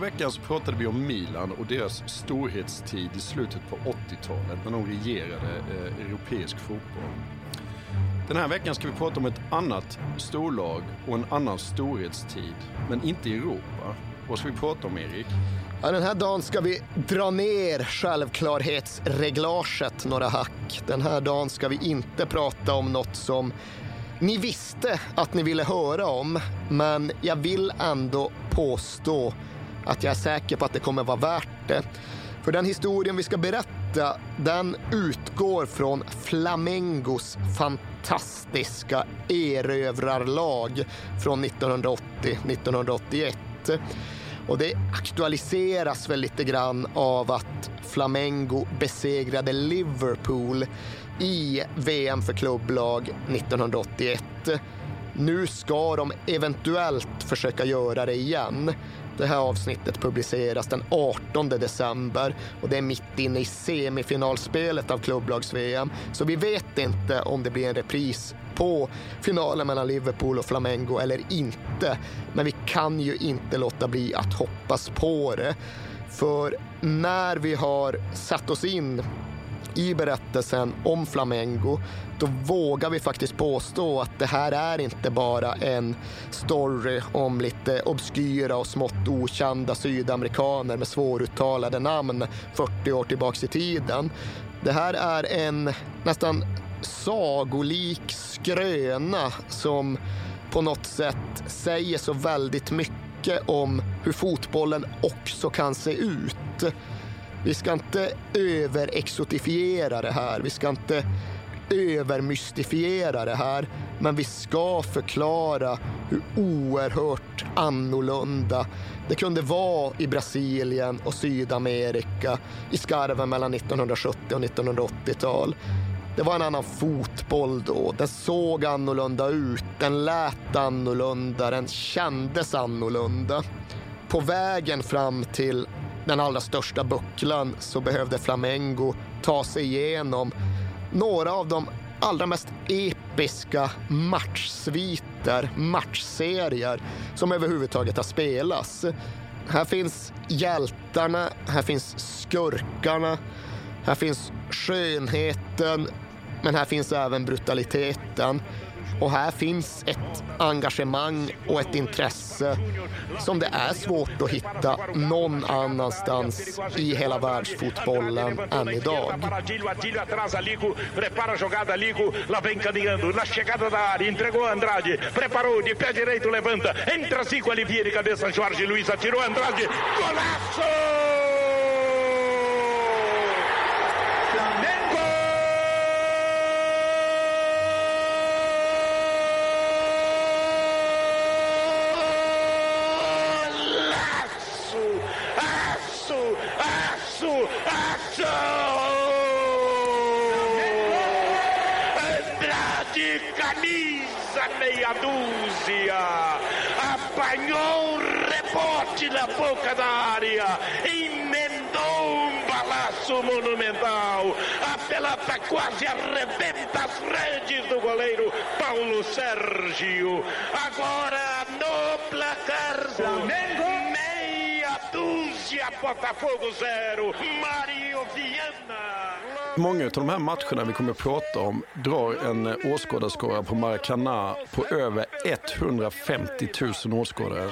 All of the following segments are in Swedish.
Veckan så pratade vi om Milan och deras storhetstid i slutet på 80-talet när de regerade eh, europeisk fotboll. Den här veckan ska vi prata om ett annat storlag och en annan storhetstid, men inte i Europa. Vad ska vi prata om, Erik? Ja, den här dagen ska vi dra ner självklarhetsreglaget några hack. Den här dagen ska vi inte prata om något som ni visste att ni ville höra om, men jag vill ändå påstå att jag är säker på att det kommer vara värt det. För den historien vi ska berätta, den utgår från Flamengos fantastiska erövrarlag från 1980-1981. Och det aktualiseras väl lite grann av att Flamengo besegrade Liverpool i VM för klubblag 1981. Nu ska de eventuellt försöka göra det igen. Det här avsnittet publiceras den 18 december och det är mitt inne i semifinalspelet av klubblags-VM. Så vi vet inte om det blir en repris på finalen mellan Liverpool och Flamengo eller inte. Men vi kan ju inte låta bli att hoppas på det. För när vi har satt oss in i berättelsen om Flamengo, då vågar vi faktiskt påstå att det här är inte bara en story om lite obskyra och smått okända sydamerikaner med svåruttalade namn 40 år tillbaks i tiden. Det här är en nästan sagolik skröna som på något sätt säger så väldigt mycket om hur fotbollen också kan se ut. Vi ska inte överexotifiera det här. Vi ska inte övermystifiera det här. Men vi ska förklara hur oerhört annorlunda det kunde vara i Brasilien och Sydamerika i skarven mellan 1970 och 1980-tal. Det var en annan fotboll då. Den såg annorlunda ut, den lät annorlunda, den kändes annorlunda. På vägen fram till den allra största bucklan så behövde Flamengo ta sig igenom några av de allra mest episka matchsviter, matchserier som överhuvudtaget har spelats. Här finns hjältarna, här finns skurkarna, här finns skönheten, men här finns även brutaliteten. Och här finns ett engagemang och ett intresse som det är svårt att hitta någon annanstans i hela världsfotbollen än idag. Andrade, entra Zico, Olivieri, cabeça, Jorge Luiz atirou Andrade, golaço! Aço! Aço! Aço! Andrade, camisa meia dúzia. Apanhou um rebote na boca da área. Emendou um balaço monumental. A pelota quase arrebenta as redes do goleiro Paulo Sérgio. Agora no placar. Flamengo! Meia dúzia, Botafogo zero. Mario Viana. Många av de här matcherna vi kommer att prata om drar en åskådarskara på Maracana på över 150 000 åskådare.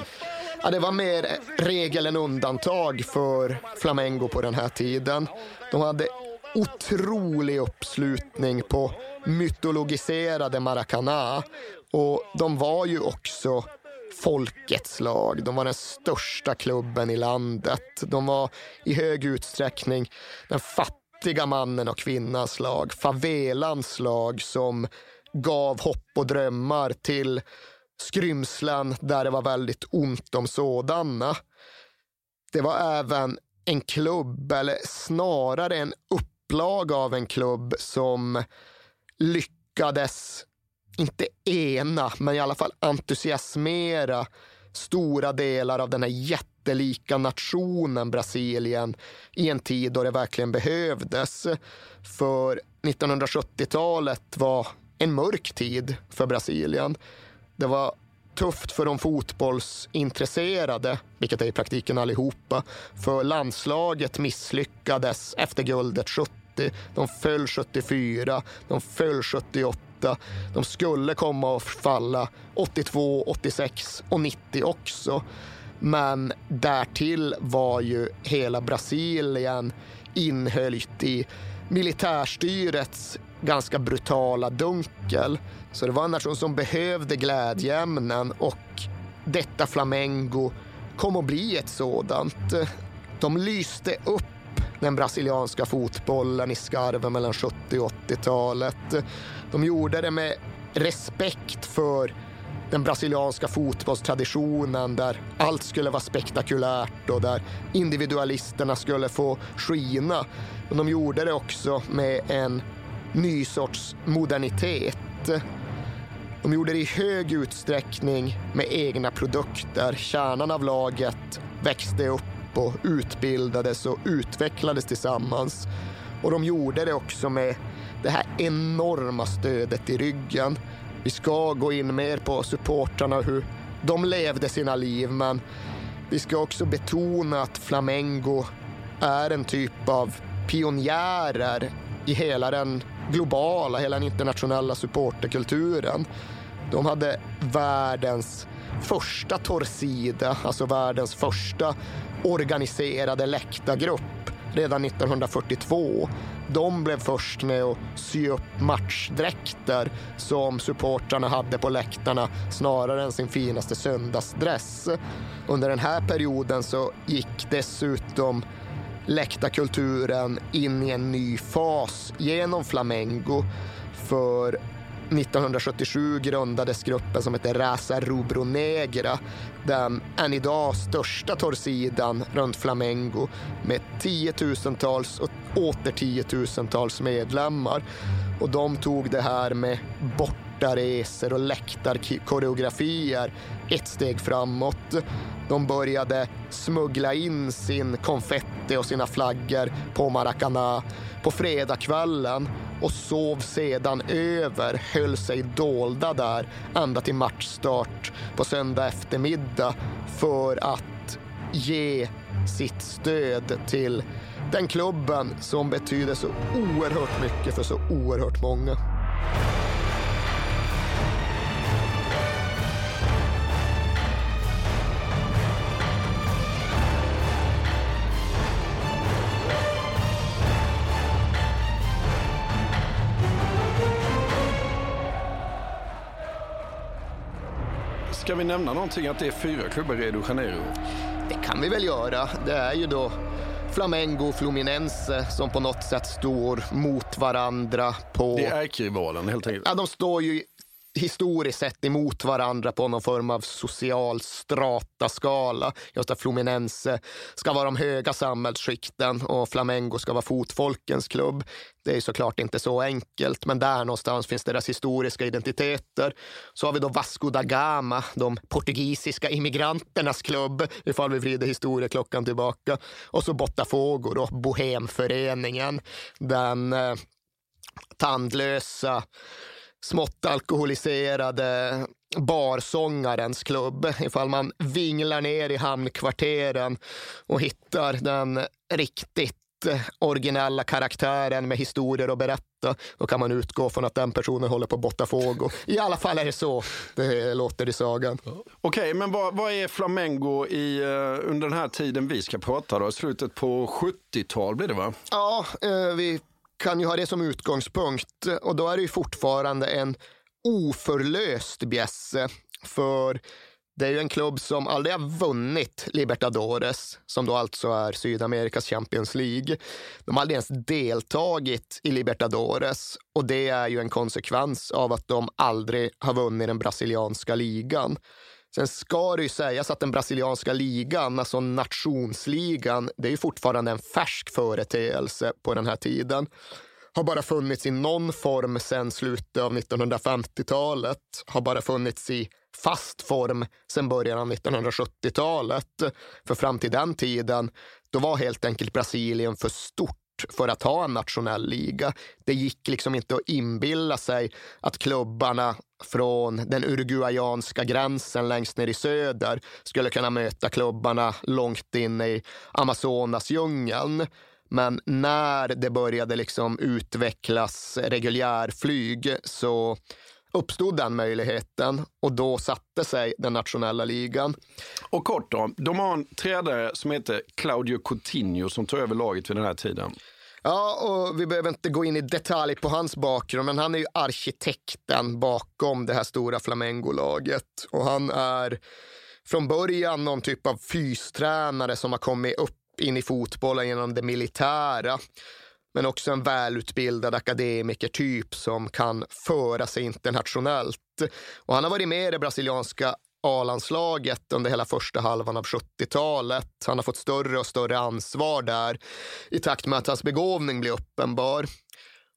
Ja, det var mer regel än undantag för Flamengo på den här tiden. De hade otrolig uppslutning på mytologiserade Maracana Och de var ju också folkets lag. De var den största klubben i landet. De var i hög utsträckning den fattiga mannen och kvinnans lag. Favelans lag som gav hopp och drömmar till skrymslen där det var väldigt ont om sådana. Det var även en klubb, eller snarare en topplag av en klubb som lyckades, inte ena, men i alla fall entusiasmera stora delar av den här jättelika nationen Brasilien i en tid då det verkligen behövdes. För 1970-talet var en mörk tid för Brasilien. Det var tufft för de fotbollsintresserade, vilket är i praktiken allihopa. För landslaget misslyckades efter guldet 70. De föll 74, de föll 78. De skulle komma att falla 82, 86 och 90 också. Men därtill var ju hela Brasilien inhöljt i militärstyrets ganska brutala dunkel. Så det var en nation som behövde glädjeämnen och detta Flamengo kom att bli ett sådant. De lyste upp den brasilianska fotbollen i skarven mellan 70 och 80-talet. De gjorde det med respekt för den brasilianska fotbollstraditionen där allt skulle vara spektakulärt och där individualisterna skulle få skina. Men de gjorde det också med en ny sorts modernitet. De gjorde det i hög utsträckning med egna produkter. Kärnan av laget växte upp och utbildades och utvecklades tillsammans. Och de gjorde det också med det här enorma stödet i ryggen. Vi ska gå in mer på supportrarna och hur de levde sina liv, men vi ska också betona att Flamengo är en typ av pionjärer i hela den globala, hela den internationella supporterkulturen. De hade världens första Torsida, alltså världens första organiserade läktargrupp redan 1942. De blev först med att sy upp matchdräkter som supportrarna hade på läktarna snarare än sin finaste söndagsdress. Under den här perioden så gick dessutom läktarkulturen in i en ny fas genom Flamengo. För 1977 grundades gruppen som heter Raza Rubro Negra. Den än idag största torrsidan runt Flamengo med tiotusentals och åter tiotusentals medlemmar. Och de tog det här med bort bortaresor och läktarkoreografier ett steg framåt. De började smuggla in sin konfetti och sina flaggor på Maracana på fredagskvällen och sov sedan över, höll sig dolda där ända till matchstart på söndag eftermiddag för att ge sitt stöd till den klubben som betyder så oerhört mycket för så oerhört många. Ska vi nämna någonting att det är fyra klubbar i Rio de Janeiro? Det kan vi väl göra. Det är ju då Flamengo och Fluminense som på något sätt står mot varandra på... Det är ärkerivalen helt enkelt. Ja, de står ju historiskt sett emot varandra på någon form av social strataskala. Just att Fluminense ska vara de höga samhällsskikten och Flamengo ska vara fotfolkens klubb. Det är såklart inte så enkelt, men där någonstans finns deras historiska identiteter. Så har vi då Vasco da Gama, de portugisiska immigranternas klubb, ifall vi vrider historieklockan tillbaka. Och så Botafogo, då, Bohemföreningen, den eh, tandlösa smått alkoholiserade barsångarens klubb. Ifall man vinglar ner i hamnkvarteren och hittar den riktigt originella karaktären med historier att berätta, då kan man utgå från att den personen håller på Botafogo. I alla fall är det så det låter i sagan. Okej, okay, men vad, vad, är Flamengo i, uh, under den här tiden vi ska prata då? Slutet på 70-tal blir det va? Ja, uh, vi kan ju ha det som utgångspunkt och då är det ju fortfarande en oförlöst bjässe. För det är ju en klubb som aldrig har vunnit Libertadores, som då alltså är Sydamerikas Champions League. De har aldrig ens deltagit i Libertadores och det är ju en konsekvens av att de aldrig har vunnit den brasilianska ligan. Sen ska det ju sägas att den brasilianska ligan, alltså nationsligan, det är ju fortfarande en färsk företeelse på den här tiden. Har bara funnits i någon form sedan slutet av 1950-talet. Har bara funnits i fast form sedan början av 1970-talet. För fram till den tiden, då var helt enkelt Brasilien för stort för att ha en nationell liga. Det gick liksom inte att inbilla sig att klubbarna från den uruguayanska gränsen längst ner i söder skulle kunna möta klubbarna långt inne i Amazonasdjungeln. Men när det började liksom utvecklas reguljärflyg så uppstod den möjligheten och då satte sig den nationella ligan. Och kort då, de har en tränare som heter Claudio Coutinho som tar över laget vid den här tiden. Ja, och vi behöver inte gå in i detalj på hans bakgrund, men han är ju arkitekten bakom det här stora Flamengo-laget. Och han är från början någon typ av fystränare som har kommit upp in i fotbollen genom det militära men också en välutbildad akademikertyp som kan föra sig internationellt. Och han har varit med i det brasilianska A-landslaget under hela första halvan av 70-talet. Han har fått större och större ansvar där i takt med att hans begåvning blir uppenbar.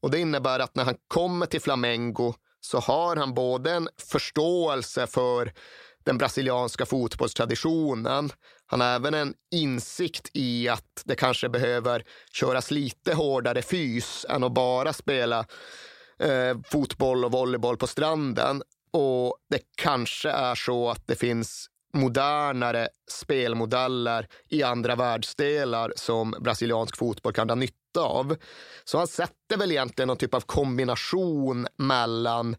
Och det innebär att när han kommer till Flamengo så har han både en förståelse för den brasilianska fotbollstraditionen. Han har även en insikt i att det kanske behöver köras lite hårdare fys än att bara spela eh, fotboll och volleyboll på stranden. Och det kanske är så att det finns modernare spelmodeller i andra världsdelar som brasiliansk fotboll kan dra nytta av. Så han sätter väl egentligen någon typ av kombination mellan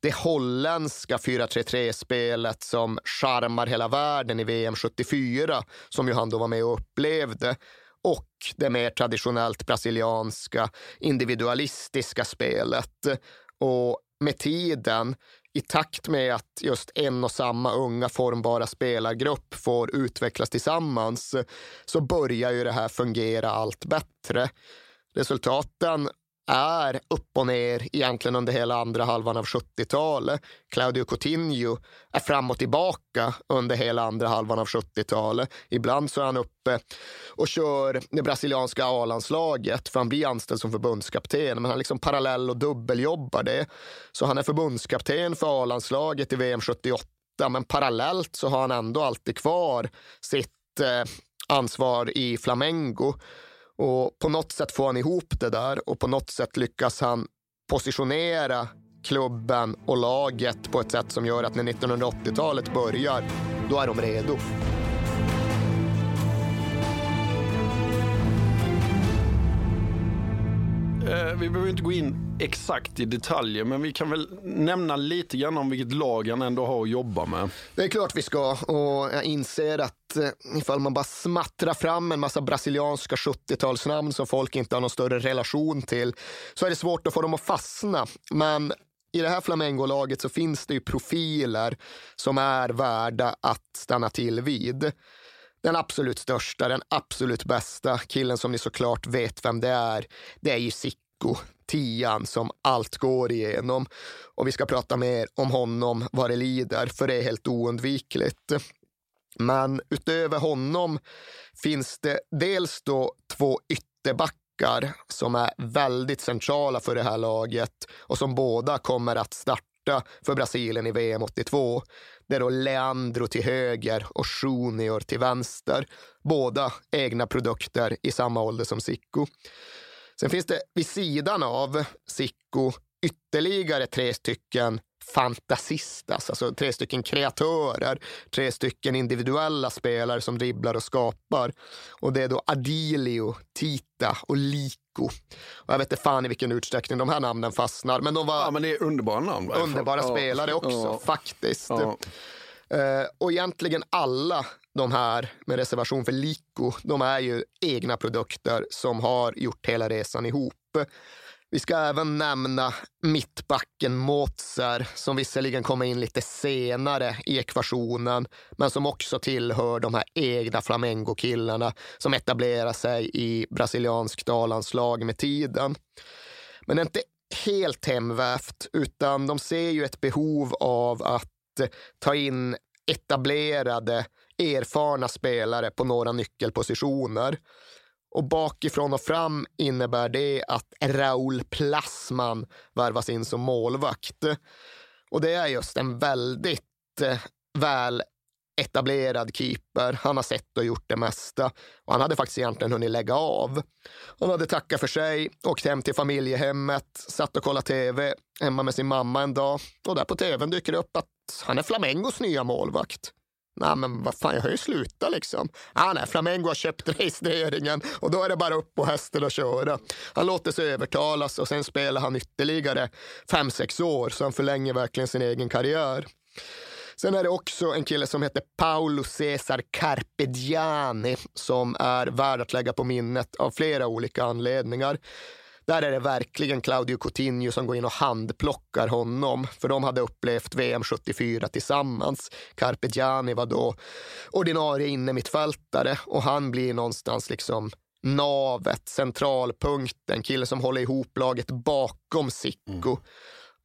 det holländska 4-3-3-spelet som charmar hela världen i VM 74, som ju han då var med och upplevde, och det mer traditionellt brasilianska individualistiska spelet. Och med tiden, i takt med att just en och samma unga formbara spelargrupp får utvecklas tillsammans, så börjar ju det här fungera allt bättre. Resultaten är upp och ner egentligen under hela andra halvan av 70-talet. Claudio Coutinho är fram och tillbaka under hela andra halvan av 70-talet. Ibland så är han uppe och kör det brasilianska A-landslaget för han blir anställd som förbundskapten. Men han liksom parallell och dubbeljobbar det. Så han är förbundskapten för A-landslaget i VM 78 men parallellt så har han ändå alltid kvar sitt eh, ansvar i Flamengo. Och på något sätt får han ihop det där och på något sätt lyckas han positionera klubben och laget på ett sätt som gör att när 1980-talet börjar, då är de redo. Eh, vi behöver inte gå in exakt i detaljer, men vi kan väl nämna lite grann om vilket lag han ändå har att jobba med. Det är klart vi ska och jag inser att eh, ifall man bara smattrar fram en massa brasilianska 70-talsnamn som folk inte har någon större relation till så är det svårt att få dem att fastna. Men i det här Flamengo-laget så finns det ju profiler som är värda att stanna till vid. Den absolut största, den absolut bästa killen som ni såklart vet vem det är, det är ju Sicko, tian som allt går igenom. Och vi ska prata mer om honom vad det lider, för det är helt oundvikligt. Men utöver honom finns det dels då två ytterbackar som är väldigt centrala för det här laget och som båda kommer att starta för Brasilien i VM 82. Det är då Leandro till höger och Junior till vänster. Båda egna produkter i samma ålder som Sicko. Sen finns det vid sidan av Sicko ytterligare tre stycken fantasistas, alltså tre stycken kreatörer, tre stycken individuella spelare som dribblar och skapar. Och det är då Adilio, Tita och Liko. Och jag vet inte fan i vilken utsträckning de här namnen fastnar. Men de var ja, men det är underbara namn. Underbara ja. spelare också, ja. faktiskt. Ja. Uh, och egentligen alla de här, med reservation för Liko, de är ju egna produkter som har gjort hela resan ihop. Vi ska även nämna mittbacken Mozar som visserligen kommer in lite senare i ekvationen men som också tillhör de här egna Flamengo-killarna som etablerar sig i brasiliansk dalanslag med tiden. Men det är inte helt hemvävt utan de ser ju ett behov av att ta in etablerade, erfarna spelare på några nyckelpositioner. Och bakifrån och fram innebär det att Raul Plasman värvas in som målvakt. Och det är just en väldigt eh, väl etablerad keeper. Han har sett och gjort det mesta. Och han hade faktiskt egentligen hunnit lägga av. Han hade tackat för sig, åkt hem till familjehemmet, satt och kollat tv hemma med sin mamma en dag. Och där på tvn dyker det upp att han är Flamengos nya målvakt. Nej, men vad fan, jag har ju slutat liksom. Ah, nej, Flamengo har köpt registreringen och då är det bara upp på hästen och köra. Han låter sig övertalas och sen spelar han ytterligare fem sex år så han förlänger verkligen sin egen karriär. Sen är det också en kille som heter Paolo Cesar Carpegiani som är värd att lägga på minnet av flera olika anledningar. Där är det verkligen Claudio Coutinho som går in och handplockar honom, för de hade upplevt VM 74 tillsammans. Carpegiani var då ordinarie innermittfältare och han blir någonstans liksom navet, centralpunkten, killen som håller ihop laget bakom Sicko. Mm.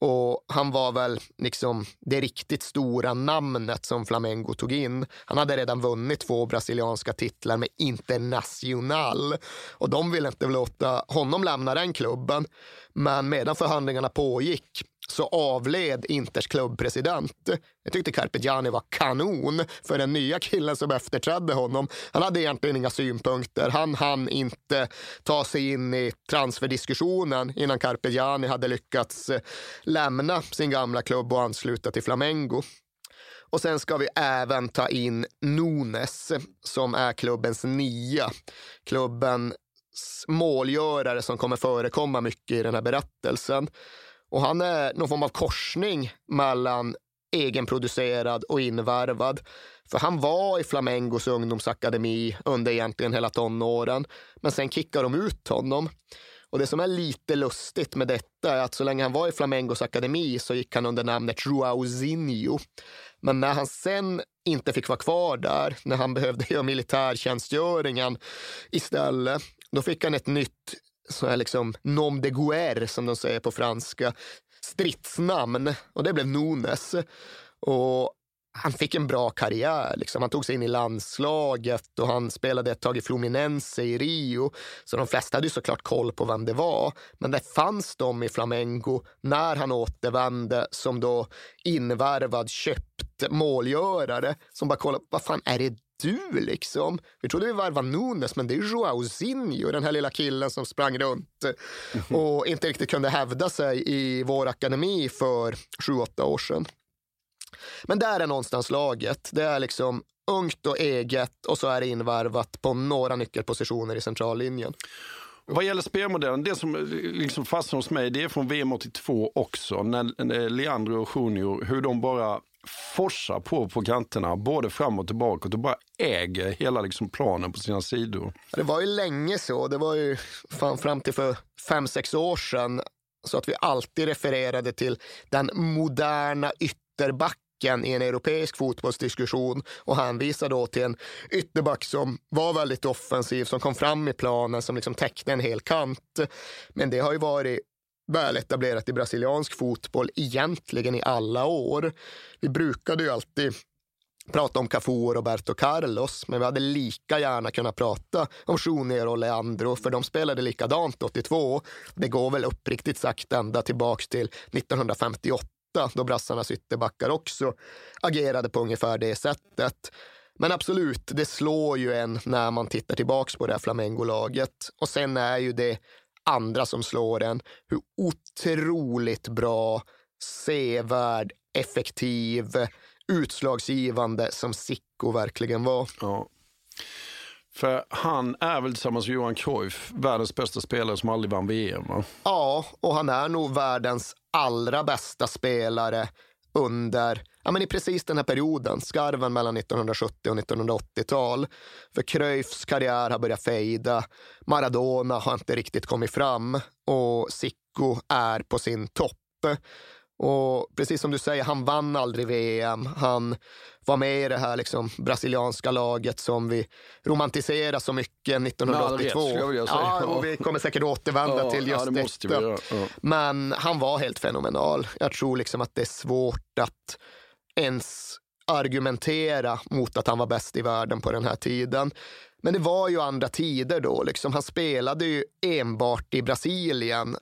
Och han var väl liksom det riktigt stora namnet som Flamengo tog in. Han hade redan vunnit två brasilianska titlar med Internacional och de ville inte låta honom lämna den klubben. Men medan förhandlingarna pågick så avled Inters klubbpresident. Jag tyckte Carpegiani var kanon för den nya killen som efterträdde honom. Han hade egentligen inga synpunkter. Han hann inte ta sig in i transferdiskussionen innan Carpegiani hade lyckats eh, lämna sin gamla klubb och ansluta till Flamengo. Och sen ska vi även ta in Nunes som är klubbens nia. Klubbens målgörare som kommer förekomma mycket i den här berättelsen. Och han är någon form av korsning mellan egenproducerad och invärvad. För han var i Flamengos ungdomsakademi under egentligen hela tonåren. Men sen kickar de ut honom. Och det som är lite lustigt med detta är att så länge han var i Flamengos akademi så gick han under namnet Joauzinho. Men när han sen inte fick vara kvar där, när han behövde göra militärtjänstgöringen istället, då fick han ett nytt så här liksom nom de guerre som de säger på franska, stridsnamn och det blev Nunes. Och han fick en bra karriär. Liksom. Han tog sig in i landslaget och han spelade ett tag i Fluminense i Rio. Så de flesta hade ju såklart koll på vem det var. Men det fanns de i Flamengo när han återvände som då invärvad, köpt målgörare som bara kollade, vad fan är det du liksom? Vi trodde vi varvade Nunes, men det är Joauzinho, den här lilla killen som sprang runt och inte riktigt kunde hävda sig i vår akademi för sju, åtta år sedan. Men där är någonstans laget. Det är liksom ungt och eget och så är det invarvat på några nyckelpositioner i centrallinjen. Vad gäller spelmodellen, det som liksom fastnar hos mig, det är från VM 82 också, när Leandro och Junior, hur de bara forsar på på kanterna, både fram och tillbaka och bara äger hela liksom planen på sina sidor. Det var ju länge så. Det var ju fan fram till för fem, sex år sedan så att vi alltid refererade till den moderna ytterbacken i en europeisk fotbollsdiskussion och hänvisade då till en ytterback som var väldigt offensiv, som kom fram i planen, som liksom täckte en hel kant. Men det har ju varit väl etablerat i brasiliansk fotboll egentligen i alla år. Vi brukade ju alltid prata om Cafu och Roberto Carlos, men vi hade lika gärna kunnat prata om Junior och Leandro, för de spelade likadant 82. Det går väl uppriktigt sagt ända tillbaks till 1958, då brassarnas ytterbackar också agerade på ungefär det sättet. Men absolut, det slår ju en när man tittar tillbaks på det här Flamengo-laget. Och sen är ju det andra som slår en. Hur otroligt bra, sevärd, effektiv, utslagsgivande som Sicko verkligen var. Ja. För han är väl tillsammans med Johan Cruyff världens bästa spelare som aldrig vann VM? Va? Ja, och han är nog världens allra bästa spelare under ja, men i precis den här perioden, skarven mellan 1970 och 1980-tal. För Cruyffs karriär har börjat fejda. Maradona har inte riktigt kommit fram och Sicko är på sin topp. Och precis som du säger, han vann aldrig VM. Han var med i det här liksom, brasilianska laget som vi romantiserar så mycket 1982. Rätt, ja, och vi kommer säkert återvända ja, till just ja, det detta. Ja. Men han var helt fenomenal. Jag tror liksom att det är svårt att ens argumentera mot att han var bäst i världen på den här tiden. Men det var ju andra tider då. Liksom. Han spelade ju enbart i Brasilien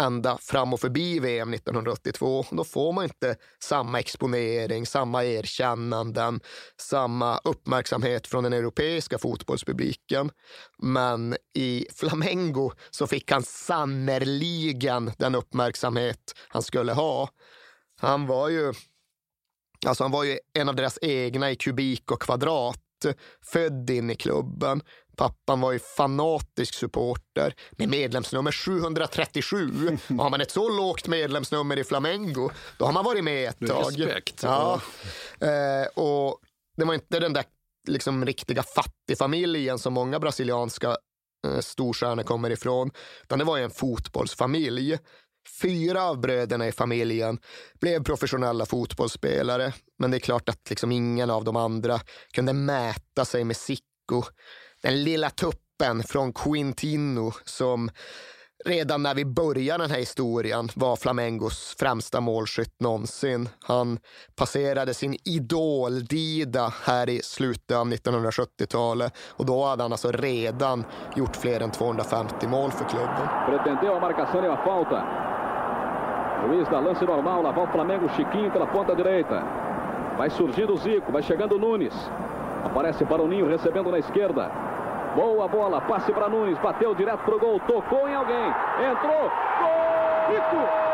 ända fram och förbi VM 1982. Då får man inte samma exponering, samma erkännanden, samma uppmärksamhet från den europeiska fotbollspubliken. Men i Flamengo så fick han sannerligen den uppmärksamhet han skulle ha. Han var ju, alltså han var ju en av deras egna i kubik och kvadrat född in i klubben. Pappan var ju fanatisk supporter med medlemsnummer 737. Och har man ett så lågt medlemsnummer i Flamengo, då har man varit med ett tag. Respekt. Ja. Eh, och det var inte den där liksom riktiga fattigfamiljen som många brasilianska eh, storstjärnor kommer ifrån, utan det var en fotbollsfamilj. Fyra av bröderna i familjen blev professionella fotbollsspelare, men det är klart att liksom ingen av de andra kunde mäta sig med Sicko den lilla tuppen från Quintino som redan när vi började den här historien var Flamengos främsta målskytt någonsin. Han passerade sin idol Dida här i slutet av 1970-talet och då hade han alltså redan gjort fler än 250 mål för klubben. Pretendeu a marcação e a falta. Luiz dá lance normal, lá vai o Flamengo, Chiquinho pela ponta direita. Vai surgindo o Zico, vai chegando Nunes. Aparece para o Ninho recebendo na esquerda. Boa bola, passe para Nunes, bateu direto pro gol, tocou em alguém, entrou, gol! Zico!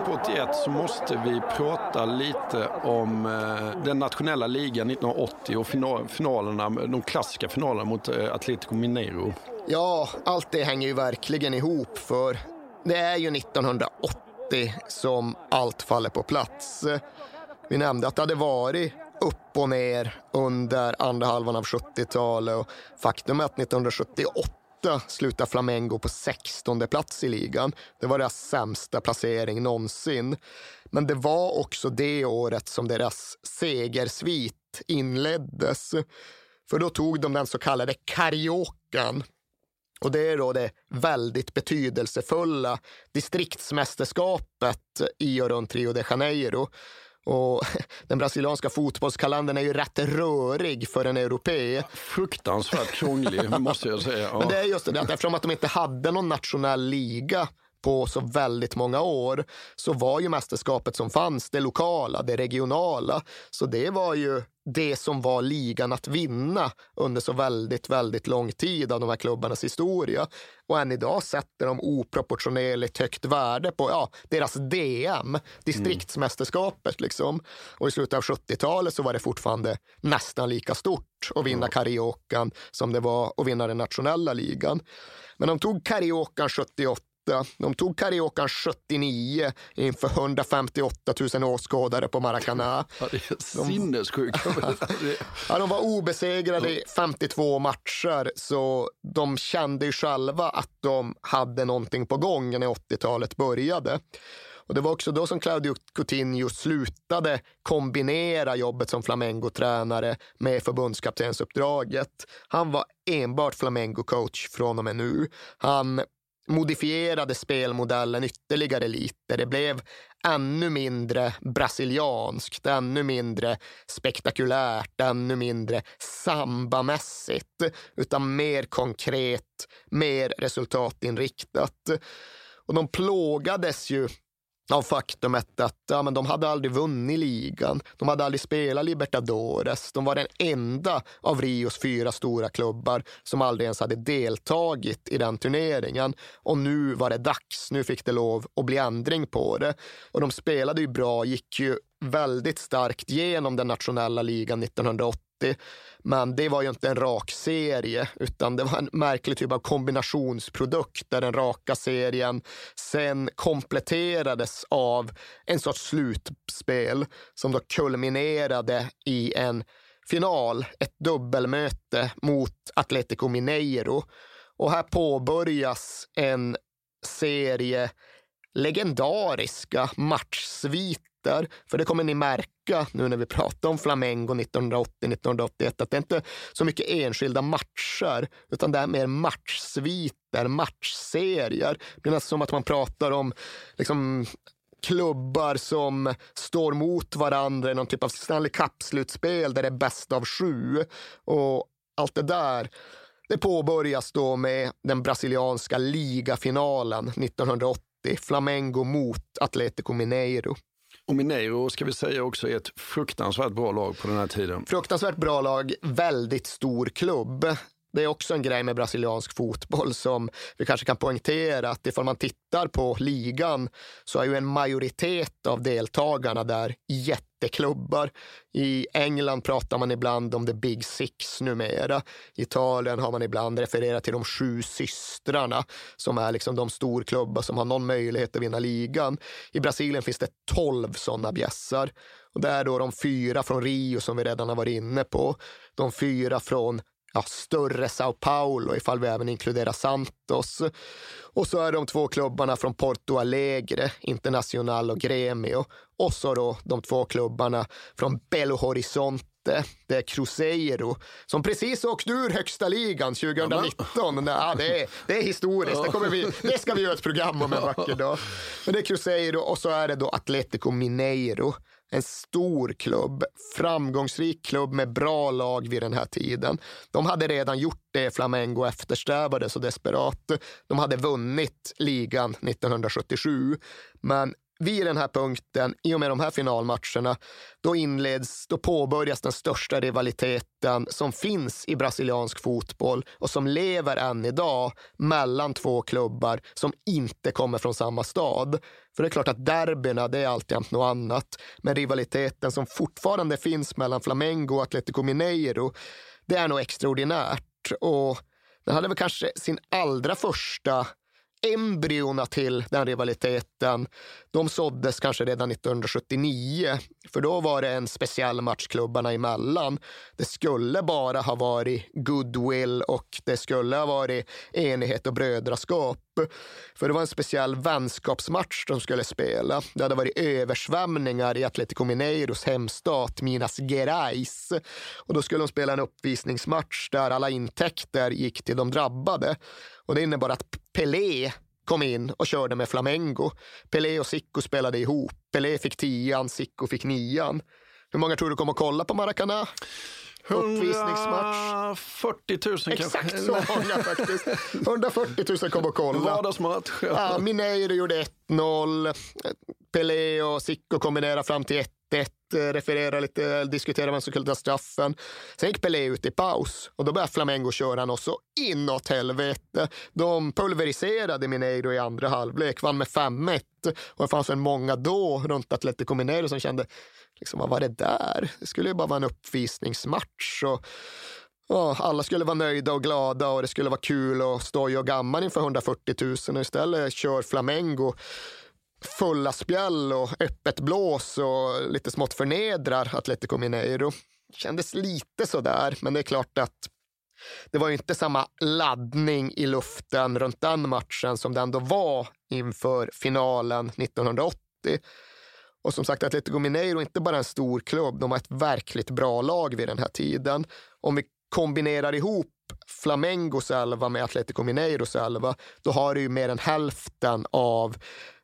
In på 81 så måste vi prata lite om eh, den nationella ligan 1980 och finalerna, de klassiska finalerna mot Atlético Atletico Mineiro. Ja, allt det hänger ju verkligen ihop för det är ju 1980 som allt faller på plats. Vi nämnde att det hade varit upp och ner under andra halvan av 70-talet och faktum är att 1978 slutar Flamengo på 16 plats i ligan. Det var deras sämsta placering någonsin. Men det var också det året som deras segersvit inleddes. För då tog de den så kallade Cariocan. Och det är då det väldigt betydelsefulla distriktsmästerskapet i och runt Rio de Janeiro och den brasilianska fotbollskalendern är ju rätt rörig för en europé. Fruktansvärt krånglig, måste jag säga. Ja. Men det är just det, att eftersom att de inte hade någon nationell liga på så väldigt många år så var ju mästerskapet som fanns det lokala, det regionala. Så det var ju det som var ligan att vinna under så väldigt, väldigt lång tid av de här klubbarnas historia. Och än idag sätter de oproportionerligt högt värde på ja, deras DM, distriktsmästerskapet. Liksom. Och i slutet av 70-talet så var det fortfarande nästan lika stort att vinna mm. Cariocan som det var att vinna den nationella ligan. Men de tog Cariocan 78 de tog Cariocan 79 inför 158 000 åskådare på Maracana. Ja, det är sinnessjukt. ja, de var obesegrade i 52 matcher, så de kände ju själva att de hade någonting på gång när 80-talet började. Och det var också då som Claudio Coutinho slutade kombinera jobbet som Flamengo-tränare med förbundskaptensuppdraget. Han var enbart Flamengo-coach från och med nu. Han modifierade spelmodellen ytterligare lite. Det blev ännu mindre brasilianskt, ännu mindre spektakulärt, ännu mindre sambamässigt, utan mer konkret, mer resultatinriktat. Och de plågades ju av faktumet att ja, men de hade aldrig vunnit ligan. De hade aldrig spelat Libertadores. De var den enda av Rios fyra stora klubbar som aldrig ens hade deltagit i den turneringen. Och nu var det dags. Nu fick det lov att bli ändring på det. Och de spelade ju bra, gick ju väldigt starkt genom den nationella ligan 1980 men det var ju inte en rak serie, utan det var en märklig typ av kombinationsprodukt där den raka serien sen kompletterades av en sorts slutspel som då kulminerade i en final, ett dubbelmöte mot Atletico Mineiro. Och här påbörjas en serie legendariska matchsviter. För det kommer ni märka nu när vi pratar om Flamengo 1980-1981 att det inte är så mycket enskilda matcher utan det är mer matchsviter, matchserier. Det är nästan som att man pratar om liksom, klubbar som står mot varandra i någon typ av Stanley Cup-slutspel där det är bäst av sju. Och allt det där det påbörjas då med den brasilianska ligafinalen 1980, Flamengo mot Atletico Mineiro. Och Mineiro ska vi säga också är ett fruktansvärt bra lag på den här tiden. Fruktansvärt bra lag, väldigt stor klubb. Det är också en grej med brasiliansk fotboll som vi kanske kan poängtera att ifall man tittar på ligan så är ju en majoritet av deltagarna där jätteklubbar. I England pratar man ibland om the big six numera. I Italien har man ibland refererat till de sju systrarna som är liksom de storklubbar som har någon möjlighet att vinna ligan. I Brasilien finns det tolv sådana bjässar. Och det är då de fyra från Rio som vi redan har varit inne på. De fyra från ja, större Sao Paulo ifall vi även inkluderar Santos. Och så är de två klubbarna från Porto Alegre, Internacional och Gremio. Och så då de två klubbarna från Belo Horizonte det är Cruzeiro som precis åkte ur högsta ligan 2019. Ja, det, är, det är historiskt, det, kommer vi, det ska vi göra ett program om en vacker dag. Men det är Cruzeiro och så är det då Atletico Mineiro en stor klubb, framgångsrik klubb med bra lag vid den här tiden. De hade redan gjort det Flamengo eftersträvade så desperat. De hade vunnit ligan 1977, men vid den här punkten, i och med de här finalmatcherna, då inleds, då påbörjas den största rivaliteten som finns i brasiliansk fotboll och som lever än idag mellan två klubbar som inte kommer från samma stad. För det är klart att derbyna, det är alltid något annat. Men rivaliteten som fortfarande finns mellan Flamengo och Atletico Mineiro, det är nog extraordinärt. Och den hade väl kanske sin allra första embryona till den rivaliteten, de såddes kanske redan 1979. För då var det en speciell match klubbarna emellan. Det skulle bara ha varit goodwill och det skulle ha varit enighet och brödraskap. För det var en speciell vänskapsmatch de skulle spela. Det hade varit översvämningar i Atletico Mineiros hemstat Minas Gerais. Och då skulle de spela en uppvisningsmatch där alla intäkter gick till de drabbade. Och det innebar att Pelé kom in och körde med Flamengo. Pelé och Sicko spelade ihop. Pelé fick tian, Sicko fick nian. Hur många tror du kommer att kolla på Maracana? Uppvisningsmatch. 40 000 kanske. Exakt så många faktiskt. 140 000 kom att kolla. Vardagsmatch. Ja, Mineiro gjorde 1-0. Pelé och Sicko kombinerade fram till 1-1. Eh, referera lite, diskutera vem som skulle ta straffen. Sen gick Pelé ut i paus och då började Flamengo köra något så inåt helvete. De pulveriserade Mineiro i andra halvlek, vann med 5-1 och det fanns väl många då runt Atletico Mineiro som kände liksom, vad var det där? Det skulle ju bara vara en uppvisningsmatch. Och, Oh, alla skulle vara nöjda och glada och det skulle vara kul och stå och gammal inför 140 000 och istället kör Flamengo fulla spjäll och öppet blås och lite smått förnedrar Atletico Mineiro. Kändes lite sådär, men det är klart att det var ju inte samma laddning i luften runt den matchen som det ändå var inför finalen 1980. Och som sagt, Atletico Mineiro är inte bara en stor klubb, de har ett verkligt bra lag vid den här tiden. Om vi kombinerar ihop Flamengos elva med Atletico Mineiros elva, då har du ju mer än hälften av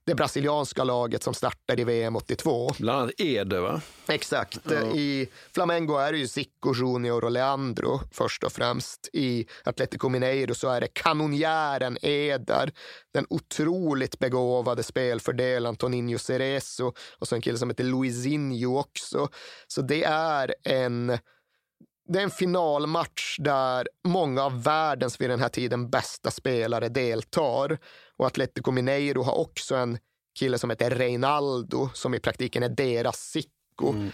det brasilianska laget som startade i VM 82. Bland annat Ede, va? Exakt. Ja. I Flamengo är det ju Zico Junior och Leandro först och främst. I Atletico Mineiro så är det kanonjären Eder, den otroligt begåvade spelfördelaren Toninho Cerezo och så en kille som heter Luisinho också. Så det är en det är en finalmatch där många av världens vid den här tiden bästa spelare deltar. Och Atletico Mineiro har också en kille som heter Reinaldo som i praktiken är deras Sicko. Mm.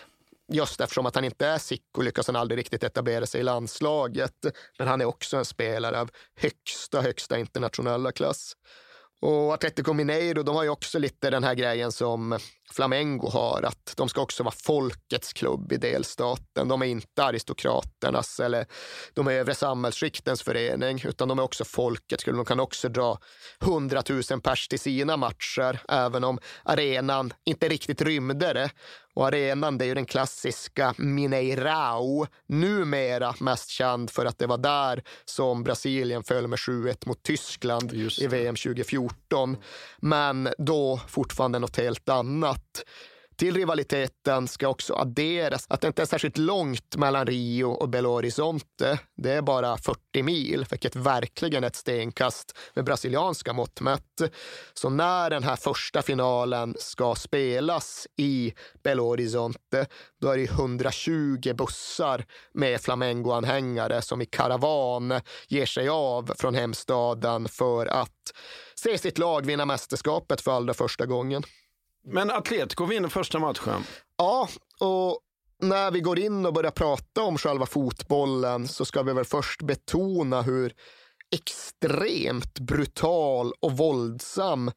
just eftersom att han inte är Sicko lyckas han aldrig riktigt etablera sig i landslaget. Men han är också en spelare av högsta, högsta internationella klass. Och Atletico Mineiro, de har ju också lite den här grejen som Flamengo har, att de ska också vara folkets klubb i delstaten. De är inte aristokraternas eller de övre samhällsskiktens förening, utan de är också folkets klubb. De kan också dra hundratusen pers till sina matcher, även om arenan inte riktigt rymde det. Och arenan det är ju den klassiska Mineirao, numera mest känd för att det var där som Brasilien föll med 7-1 mot Tyskland i VM 2014. Men då fortfarande något helt annat. Till rivaliteten ska också adderas att det inte är särskilt långt mellan Rio och Belo Horizonte. Det är bara 40 mil, vilket verkligen är ett stenkast med brasilianska mått mätt. Så när den här första finalen ska spelas i Belo Horizonte, då är det 120 bussar med Flamengo-anhängare som i karavan ger sig av från hemstaden för att se sitt lag vinna mästerskapet för allra första gången. Men Atletico vinner första matchen. Ja, och när vi går in och börjar prata om själva fotbollen så ska vi väl först betona hur extremt brutal och våldsam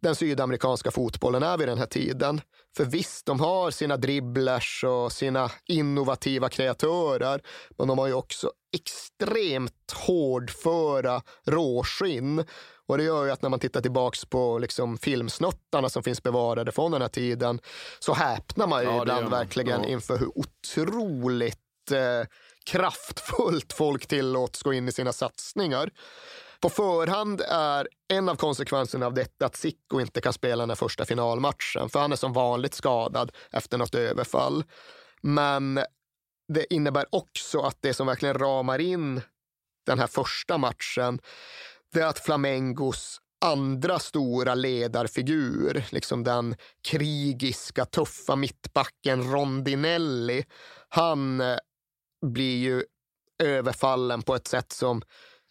den sydamerikanska fotbollen är vid den här tiden. För visst, de har sina dribblers och sina innovativa kreatörer, men de har ju också extremt hårdföra råskinn och det gör ju att när man tittar tillbaks på liksom filmsnuttarna som finns bevarade från den här tiden så häpnar man ju ja, ibland verkligen ja. inför hur otroligt eh, kraftfullt folk tillåts gå in i sina satsningar. På förhand är en av konsekvenserna av detta att Sicko inte kan spela den här första finalmatchen, för han är som vanligt skadad efter något överfall. Men det innebär också att det som verkligen ramar in den här första matchen, det är att Flamengos andra stora ledarfigur, liksom den krigiska, tuffa mittbacken Rondinelli, han eh, blir ju överfallen på ett sätt som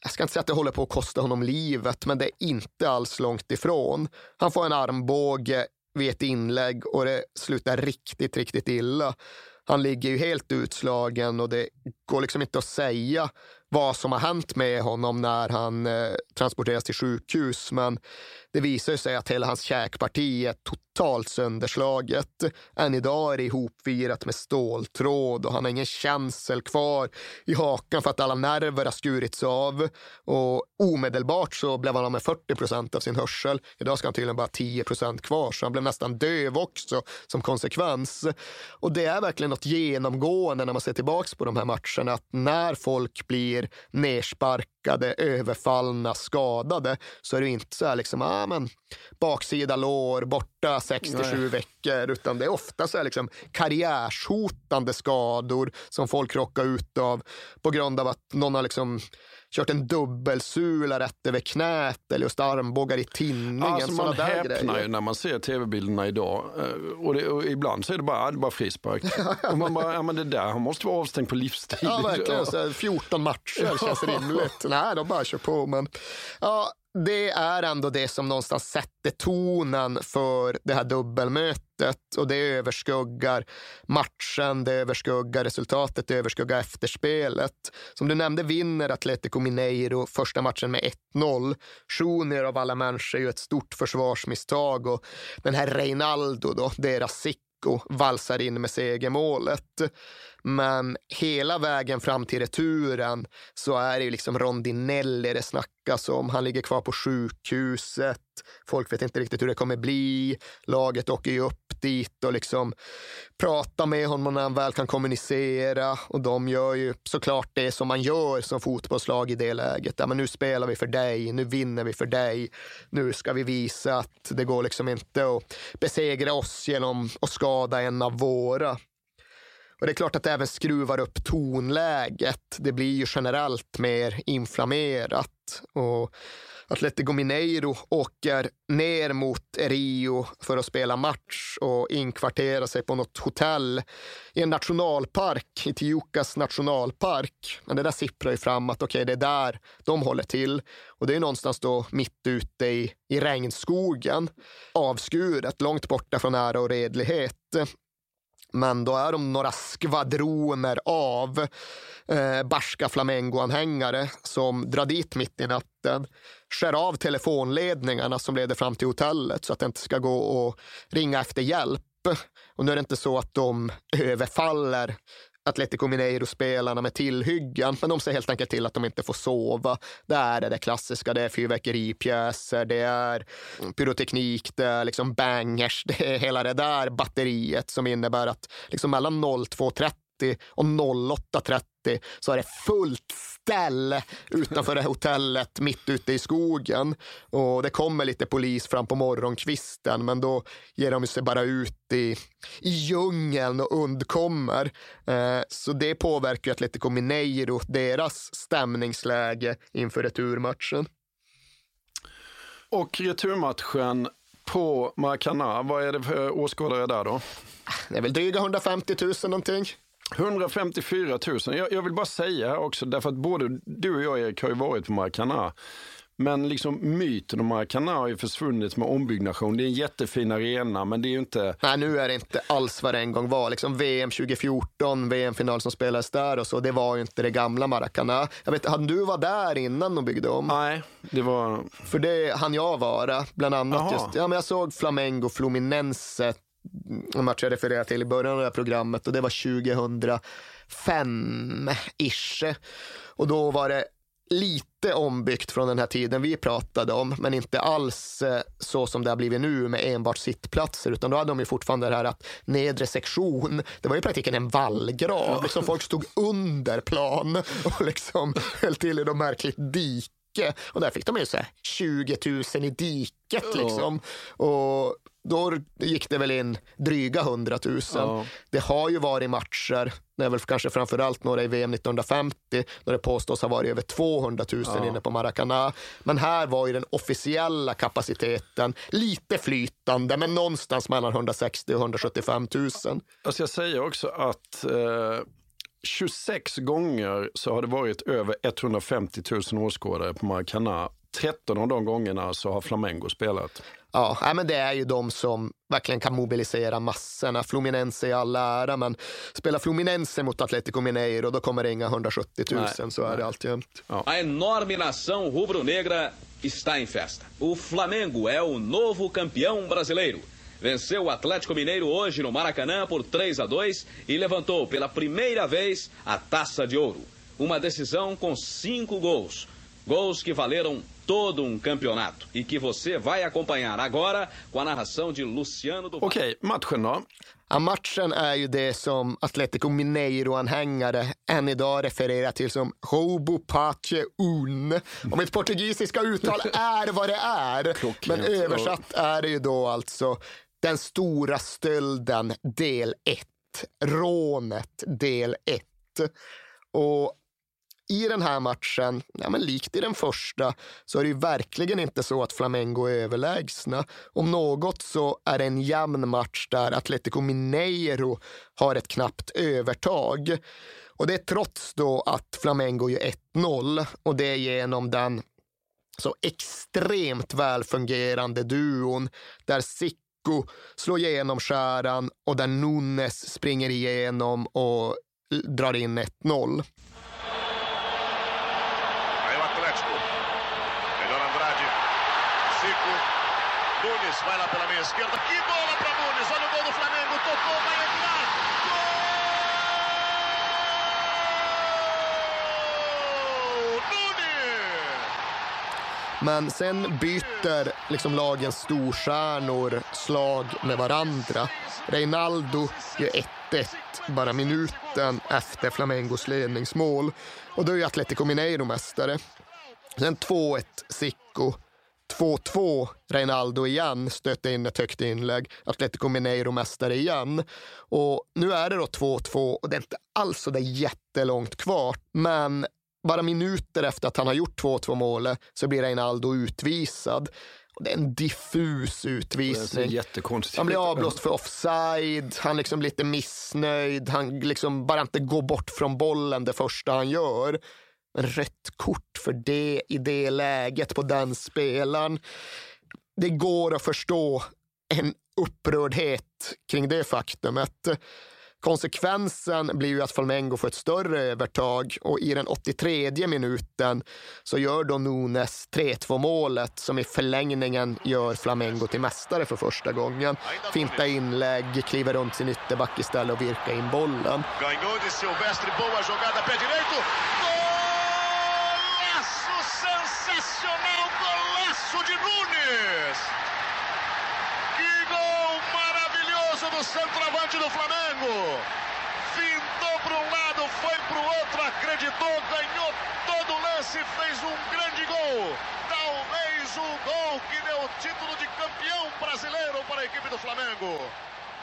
jag ska inte säga att det håller på att kosta honom livet, men det är inte alls långt ifrån. Han får en armbåge vid ett inlägg och det slutar riktigt, riktigt illa. Han ligger ju helt utslagen och det går liksom inte att säga vad som har hänt med honom när han eh, transporteras till sjukhus. Men det visar sig att hela hans käkparti är totalt totalt sönderslaget. Än idag är det ihopvirat med ståltråd och han har ingen känsel kvar i hakan för att alla nerver har skurits av. Och omedelbart så blev han av med 40 procent av sin hörsel. Idag ska han tydligen bara ha 10 procent kvar, så han blev nästan döv också som konsekvens. Och det är verkligen något genomgående när man ser tillbaka på de här matcherna, att när folk blir nersparkade, överfallna, skadade, så är det inte så här liksom, ah, men baksida lår, borta 67 veckor, utan det är ofta så här liksom karriärshotande skador som folk råkar ut av på grund av att någon har liksom kört en dubbelsula rätt över knät eller just armbågar i tinningen. Alltså man häpnar ju när man ser tv-bilderna idag. Eh, och, det, och, ibland så är det bara, det bara frispark. och man bara, ja men det där, han måste vara avstängd på livstid. Ja, verkligen. Så 14 matcher känns rimligt. Nej, de bara kör på. Men, ja, det är ändå det som någonstans sätter tonen för det här dubbelmötet och det överskuggar matchen, det överskuggar resultatet, det överskuggar efterspelet. Som du nämnde vinner Atletico Mineiro första matchen med 1-0. Schuner av alla människor är ju ett stort försvarsmisstag och den här Reinaldo, då, deras och valsar in med segermålet. Men hela vägen fram till returen så är det ju liksom Rondinelli det snackas om. Han ligger kvar på sjukhuset. Folk vet inte riktigt hur det kommer bli. Laget åker ju upp dit och liksom pratar med honom när han väl kan kommunicera. Och de gör ju såklart det som man gör som fotbollslag i det läget. Ja, men nu spelar vi för dig, nu vinner vi för dig. Nu ska vi visa att det går liksom inte att besegra oss genom att skada en av våra. Och det är klart att det även skruvar upp tonläget. Det blir ju generellt mer inflammerat. Och Atletico Mineiro åker ner mot Rio för att spela match och inkvartera sig på något hotell i en nationalpark, i Tijucas nationalpark. Men det där sipprar ju fram att okej, okay, det är där de håller till. Och det är någonstans då mitt ute i, i regnskogen, avskuret, långt borta från ära och redlighet. Men då är de några skvadroner av eh, barska flamengoanhängare som drar dit mitt i natten, skär av telefonledningarna som leder fram till hotellet så att det inte ska gå att ringa efter hjälp. Och nu är det inte så att de överfaller Atletico Mineiro-spelarna med tillhyggen, men de ser helt enkelt till att de inte får sova. Det är det klassiska, det är fyrverkeripjäser, det är pyroteknik, det är liksom bangers, det är hela det där batteriet som innebär att liksom mellan 02.30 och 08.30 så är det fullt ställ utanför det hotellet mitt ute i skogen. Och det kommer lite polis fram på morgonkvisten men då ger de sig bara ut i, i djungeln och undkommer. Eh, så det påverkar Atletico Mineiro, deras stämningsläge inför returmatchen. Och returmatchen på Maracana, vad är det för åskådare där då? Det är väl dryga 150 000 någonting. 154 000. Jag, jag, vill bara säga också, därför att både du och jag Erik har ju varit på Maracana. Men liksom myten om Maracana har ju försvunnit med ombyggnation. Det är en jättefin arena, men det är ju inte... Nej, nu är det inte alls vad det en gång var. Liksom VM 2014, VM-final som spelades där och så, det var ju inte det gamla Maracana. Jag vet, hade du var där innan de byggde om? Nej, det var... För det hann jag vara, bland annat Aha. just. Ja, men jag såg Flamengo Fluminense en match jag refererade till i början av det här programmet och det var 2005-ish. Och då var det lite ombyggt från den här tiden vi pratade om, men inte alls eh, så som det har blivit nu med enbart sittplatser, utan då hade de ju fortfarande det här att nedre sektion, det var ju i praktiken en vallgrav. Liksom folk stod under plan och liksom höll till i något märkligt dike. Och där fick de ju så 20 000 i diket liksom. Och då gick det väl in dryga 100 000. Ja. Det har ju varit matcher, det är väl kanske framförallt några i VM 1950, då det påstås ha varit över 200 000 ja. inne på Maracana. Men här var ju den officiella kapaciteten lite flytande, men någonstans mellan 160 och 175 000. Jag ska säga också att eh, 26 gånger så har det varit över 150 000 åskådare på Maracana. 13 av de gångerna så har Flamengo spelat. Ja, men det är ju de som verkligen kan mobilisera massorna. Fluminense i all ära, men spelar Fluminense mot Atletico Mineiro, då kommer det inga 170 000, nej, så nej. är det alltjämt. Ja. A enorme nação rubro-negra está em festa. O Flamengo é o novo campeão brasileiro. Venceu o Atlético Mineiro hoje no Maracanã por 3 a 2 e levantou pela primeira vez a taça de ouro. Uma decisão com cinco gols. Gols que valeram todo um campeonato e que você vai acompanhar agora com a narração de Luciano do Okej, okay, matchen då? Ja, matchen är ju det som Atletico Mineiro-anhängare än idag refererar till som Robo Pace Un. Och mitt portugisiska uttal är vad det är. Men översatt är det ju då alltså den stora stölden del 1. Rånet del 1. Och i den här matchen, ja, men likt i den första, så är det ju verkligen inte så att Flamengo är överlägsna. Om något så är det en jämn match där Atletico Mineiro har ett knappt övertag. Och det är trots då att Flamengo gör 1-0 och det är genom den så extremt välfungerande duon där Sicko slår igenom skäran och där Nunes springer igenom och drar in 1-0. Nunes vai lá pela meia esquerda. Que bola para Nunes! Olha o gol do Flamengo. Tocou, vai entrar. Gol! Nunes! Men sen byter liksom lagens storstjärnor slag med varandra. Reinaldo gör 1-1 bara minuten efter Flamengos ledningsmål. Och då är Atletico Mineiro mästare. Sen 2-1 Sicko 2-2, Reinaldo igen, stötte in ett högt inlägg. Atletico Mineiro mästare igen. Och nu är det då 2-2 och det är inte alls så där jättelångt kvar. Men bara minuter efter att han har gjort 2-2 målet så blir Reinaldo utvisad. Det är en diffus utvisning. Han blir avblåst för offside, han liksom lite missnöjd, han liksom bara inte går bort från bollen det första han gör. Men rött kort för det i det läget på den spelaren. Det går att förstå en upprördhet kring det faktumet. konsekvensen blir ju att Flamengo får ett större övertag och i den 83 minuten så gör då Nunes 3-2 målet som i förlängningen gör Flamengo till mästare för första gången. Finta inlägg, kliver runt sin ytterback istället och virkar in bollen. Centroavante do Flamengo! Fintou para um lado, foi para o outro, acreditou, ganhou todo o lance, fez um grande gol. Talvez o gol que deu o título de campeão brasileiro para a equipe do Flamengo.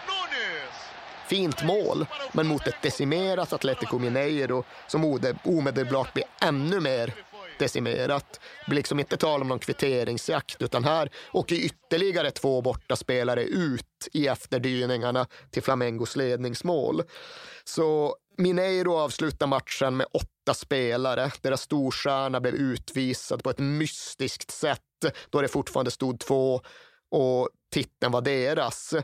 Nunes! Fint mål, men mot ett decimerat Atletico Mineiro som omedelbart blir ännu mer decimerat. Det blir liksom inte tal om någon kvitteringsjakt utan här åker ytterligare två bortaspelare ut i efterdyningarna till Flamengos ledningsmål. Så Mineiro avslutar matchen med åtta spelare. Deras storstjärna blev utvisad på ett mystiskt sätt då det fortfarande stod två och titeln var deras.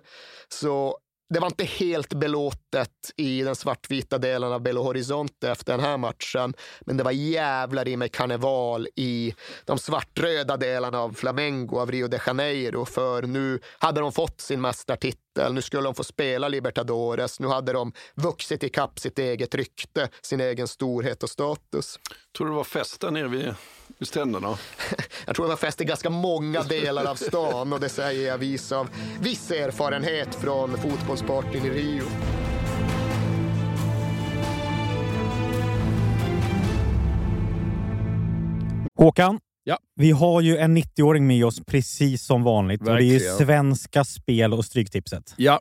Så det var inte helt belåtet i den svartvita delen av Belo Horizonte efter den här matchen. Men det var jävlar i mig karneval i de svartröda delarna av Flamengo, av Rio de Janeiro. För nu hade de fått sin mästartitel. Nu skulle de få spela Libertadores. Nu hade de vuxit ikapp sitt eget rykte, sin egen storhet och status. Tror du det var fest där nere vid, vid stränderna? Jag tror det var fest i ganska många delar av stan och det säger jag vis av viss erfarenhet från fotbollspartyn i Rio. Håkan, Ja. vi har ju en 90-åring med oss precis som vanligt. Och det är ju. Svenska Spel och Stryktipset. Ja,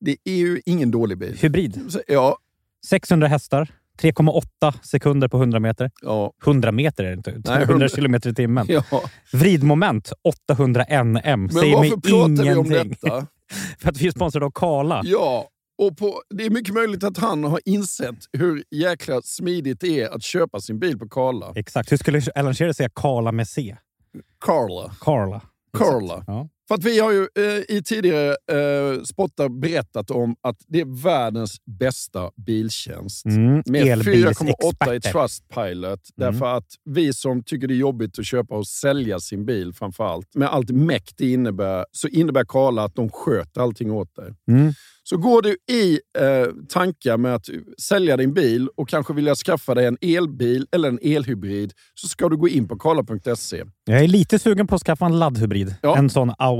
Det är ju ingen dålig bil. Hybrid. Ja, 600 hästar. 3,8 sekunder på 100 meter. ja, 100 meter är det inte. 100 100 kilometer i timmen. ja. Vridmoment 800 NM. Men Säger mig varför pratar vi om detta? För att vi är sponsrade av Kala. Ja, och på, det är mycket möjligt att han har insett hur jäkla smidigt det är att köpa sin bil på Karla. Exakt. Hur skulle Alan Shearer säga Kala med C? Karla. Carla. Karla. Ja. För att vi har ju eh, i tidigare eh, spottar berättat om att det är världens bästa biltjänst. Mm, Med 4,8 i. Trustpilot. Mm. Därför att vi som tycker det är jobbigt att köpa och sälja sin bil framför allt, med allt mäkt det innebär, så innebär Karla att de sköter allting åt dig. Mm. Så går du i eh, tankar med att sälja din bil och kanske vilja skaffa dig en elbil eller en elhybrid så ska du gå in på karla.se. Jag är lite sugen på att skaffa en laddhybrid. Ja. En sån Audi.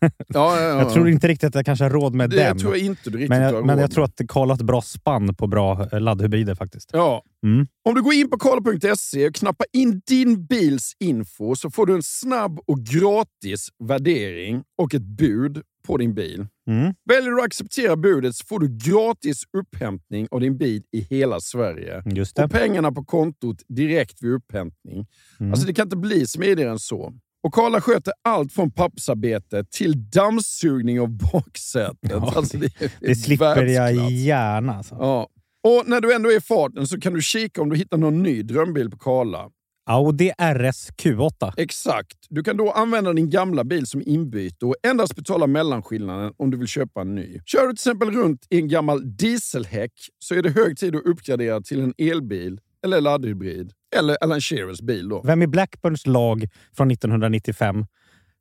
Ja, ja, ja. Jag tror inte riktigt att jag kanske har råd med det den. tror jag inte du riktigt men har jag, men råd jag tror att Karl har ett bra spann på bra eh, laddhybrider faktiskt. Ja. Mm. Om du går in på karla.se och knappar in din bils info så får du en snabb och gratis värdering och ett bud på din bil. Mm. Väljer du att acceptera budet så får du gratis upphämtning av din bil i hela Sverige. Och pengarna på kontot direkt vid upphämtning. Mm. Alltså det kan inte bli smidigare än så. Och Karla sköter allt från pappersarbete till dammsugning av baksätet. Ja, alltså det, är- Det slipper jag gärna. Alltså. Ja. Och när du ändå är i farten så kan du kika om du hittar någon ny drömbil på Karla. Audi RS Q8. Exakt. Du kan då använda din gamla bil som inbyte och endast betala mellanskillnaden om du vill köpa en ny. Kör du till exempel runt i en gammal dieselhäck så är det hög tid att uppgradera till en elbil eller laddhybrid. Eller Alan Shearers bil då. Vem i Blackburns lag från 1995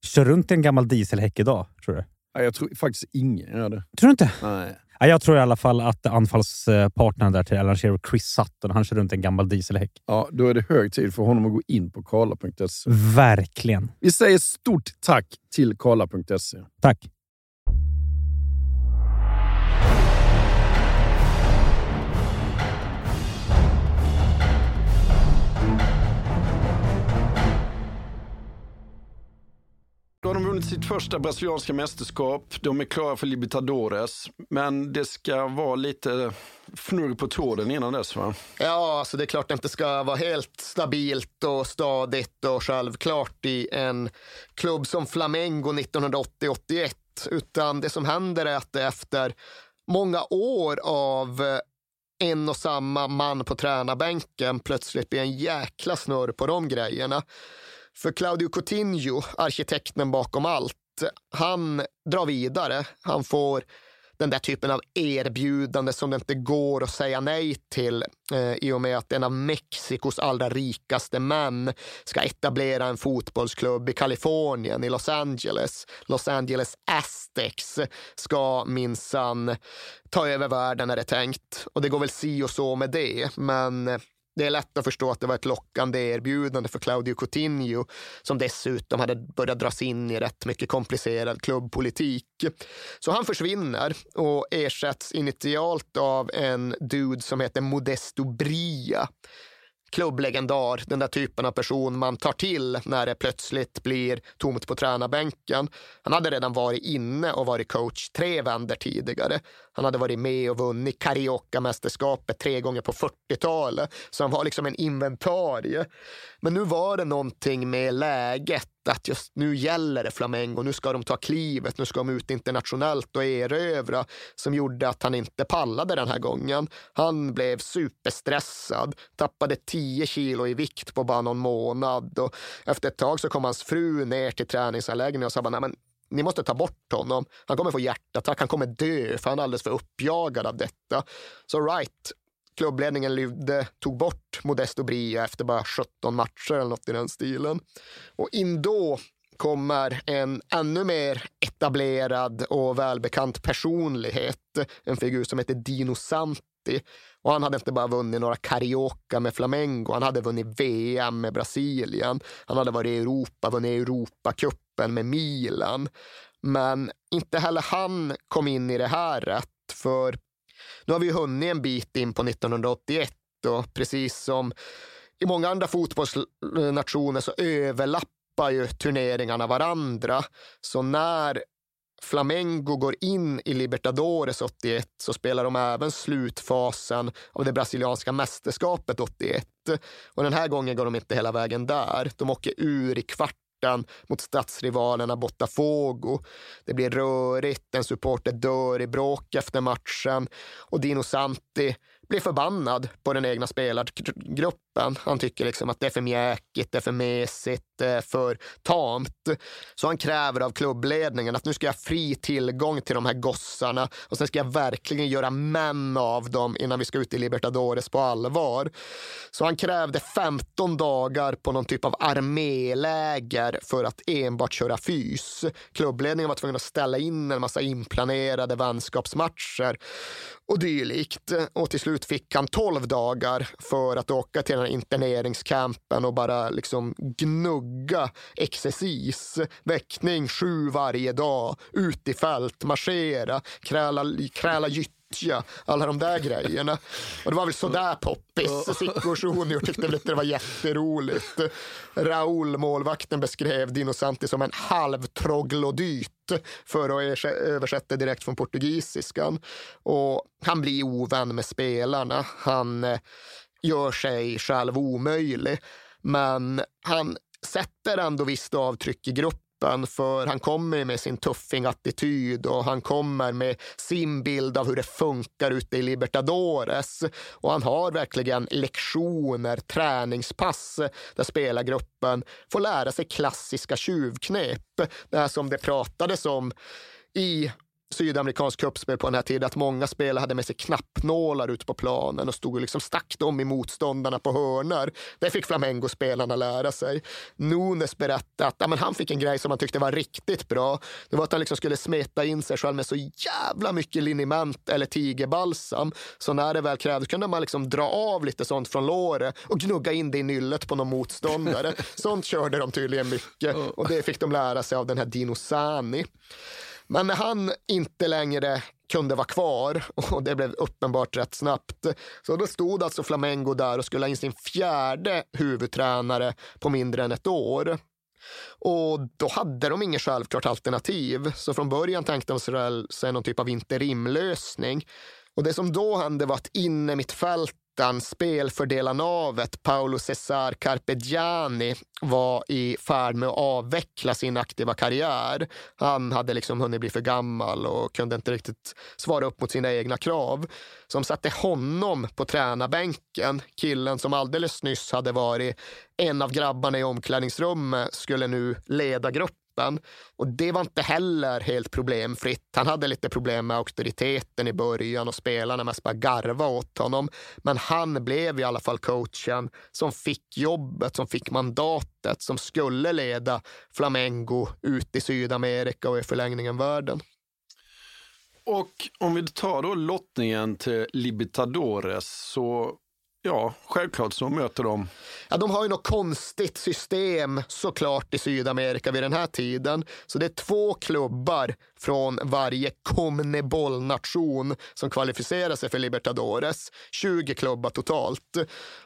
kör runt i en gammal dieselhäck idag, tror du? Ja, jag tror faktiskt ingen gör det. Tror du inte? Nej. Ja, jag tror i alla fall att anfallspartnern där till Alan Shearer, Chris Sutton, han kör runt en gammal dieselhäck. Ja, då är det hög tid för honom att gå in på karla.se. Verkligen. Vi säger stort tack till karla.se. Tack. Då har de vunnit sitt första brasilianska mästerskap. De är klara för Libertadores. Men det ska vara lite fnurr på tråden innan dess va? Ja, alltså det är klart det inte ska vara helt stabilt och stadigt och självklart i en klubb som Flamengo 1980-81. Utan det som händer är att det efter många år av en och samma man på tränarbänken plötsligt blir en jäkla snurr på de grejerna. För Claudio Coutinho, arkitekten bakom allt, han drar vidare. Han får den där typen av erbjudande som det inte går att säga nej till eh, i och med att en av Mexikos allra rikaste män ska etablera en fotbollsklubb i Kalifornien, i Los Angeles. Los Angeles Aztecs ska minsann ta över världen är det tänkt. Och det går väl si och så med det, men eh, det är lätt att förstå att det var ett lockande erbjudande för Claudio Coutinho som dessutom hade börjat dras in i rätt mycket komplicerad klubbpolitik. Så han försvinner och ersätts initialt av en dude som heter Modesto Bria klubblegendar, den där typen av person man tar till när det plötsligt blir tomt på tränarbänken. Han hade redan varit inne och varit coach tre vänder tidigare. Han hade varit med och vunnit Carioca-mästerskapet tre gånger på 40-talet, så han var liksom en inventarie. Men nu var det någonting med läget att just nu gäller det Flamengo, nu ska de ta klivet, nu ska de ut internationellt och erövra, som gjorde att han inte pallade den här gången. Han blev superstressad, tappade 10 kilo i vikt på bara någon månad och efter ett tag så kom hans fru ner till träningsanläggningen och sa bara, nej men ni måste ta bort honom. Han kommer få hjärtattack, han kommer dö för han är alldeles för uppjagad av detta. Så right, klubbledningen lydde, tog bort Modesto Bria efter bara 17 matcher eller något i den stilen. Och in då kommer en ännu mer etablerad och välbekant personlighet. En figur som heter Dino Santi. Och han hade inte bara vunnit några Carioca med Flamengo, han hade vunnit VM med Brasilien. Han hade varit i Europa, vunnit Europacupen med Milan. Men inte heller han kom in i det här rätt, för nu har vi hunnit en bit in på 1981 och precis som i många andra fotbollsnationer så överlappar ju turneringarna varandra. Så när Flamengo går in i Libertadores 81 så spelar de även slutfasen av det brasilianska mästerskapet 81. Och den här gången går de inte hela vägen där. De åker ur i kvarten mot stadsrivalerna Botafogo. Det blir rörigt, en supporter dör i bråk efter matchen och Dino Santi blir förbannad på den egna spelargruppen. Han tycker liksom att det är för mjäkigt, det är för mesigt, det är för tamt. Så han kräver av klubbledningen att nu ska jag ha fri tillgång till de här gossarna och sen ska jag verkligen göra män av dem innan vi ska ut i Libertadores på allvar. Så han krävde 15 dagar på någon typ av arméläger för att enbart köra fys. Klubbledningen var tvungen att ställa in en massa inplanerade vänskapsmatcher och dylikt. Och till slut fick han 12 dagar för att åka till den här interneringscampen och bara liksom gnugga exercis. Väckning sju varje dag, ut i fält, marschera, kräla, kräla gyttja, alla de där grejerna. Och det var väl sådär poppis. Sicko Junior tyckte väl inte det var jätteroligt. Raul, målvakten, beskrev Dino Santi som en halvtroglodyt för att översätta direkt från portugisiskan. Och han blir ovän med spelarna. Han eh, gör sig själv omöjlig. Men han sätter ändå visst avtryck i gruppen för han kommer med sin tuffingattityd och han kommer med sin bild av hur det funkar ute i Libertadores. Och han har verkligen lektioner, träningspass där spelargruppen får lära sig klassiska tjuvknep. Det här som det pratades om i sydamerikansk kuppspel på den här tiden att många spelare hade med sig knappnålar ute på planen och stod och liksom stack dem i motståndarna på hörnor. Det fick Flamengo-spelarna lära sig. Nunes berättade att ja, men han fick en grej som han tyckte var riktigt bra. Det var att han liksom skulle smeta in sig själv med så jävla mycket liniment eller tigerbalsam. Så när det väl krävdes kunde man liksom dra av lite sånt från låret och gnugga in det i nyllet på någon motståndare. sånt körde de tydligen mycket och det fick de lära sig av den här Dino Sani. Men när han inte längre kunde vara kvar och det blev uppenbart rätt snabbt. Så då stod alltså Flamengo där och skulle ha in sin fjärde huvudtränare på mindre än ett år. Och då hade de inget självklart alternativ. Så från början tänkte de sig någon typ av interimlösning. Och det som då hände var att inne mitt fält ettan, spelfördelarnavet Paolo Cesar Carpegiani var i färd med att avveckla sin aktiva karriär. Han hade liksom hunnit bli för gammal och kunde inte riktigt svara upp mot sina egna krav. Som satte honom på tränarbänken. Killen som alldeles nyss hade varit en av grabbarna i omklädningsrummet skulle nu leda gruppen truppen. Och det var inte heller helt problemfritt. Han hade lite problem med auktoriteten i början och spelarna mest bara garva åt honom. Men han blev i alla fall coachen som fick jobbet, som fick mandatet, som skulle leda Flamengo ut i Sydamerika och i förlängningen världen. Och om vi tar då lottningen till Libertadores så Ja, självklart så möter de. Ja, de har ju något konstigt system såklart i Sydamerika vid den här tiden. Så det är två klubbar från varje Comnebol-nation som kvalificerar sig för Libertadores. 20 klubbar totalt.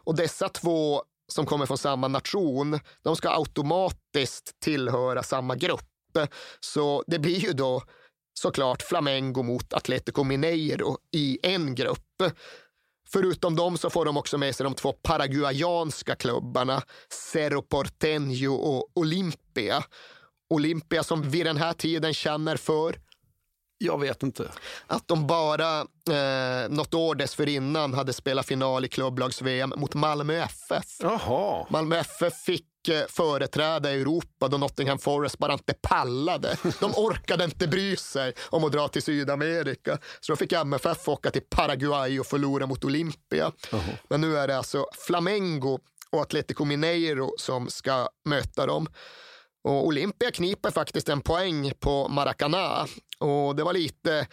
Och dessa två som kommer från samma nation, de ska automatiskt tillhöra samma grupp. Så det blir ju då såklart Flamengo mot Atletico Mineiro i en grupp. Förutom dem så får de också med sig de två paraguayanska klubbarna Cerro Porteño och Olimpia. Olympia som vid den här tiden känner för jag vet inte. Att de bara eh, något år dessförinnan hade spelat final i klubblags-VM mot Malmö FF. Jaha. Malmö FF fick eh, företräda Europa då Nottingham Forest bara inte pallade. De orkade inte bry sig om att dra till Sydamerika. Så då fick MFF åka till Paraguay och förlora mot Olympia. Jaha. Men nu är det alltså Flamengo och Atletico Mineiro som ska möta dem. Och Olympia kniper faktiskt en poäng på Maracanã. Och det var lite...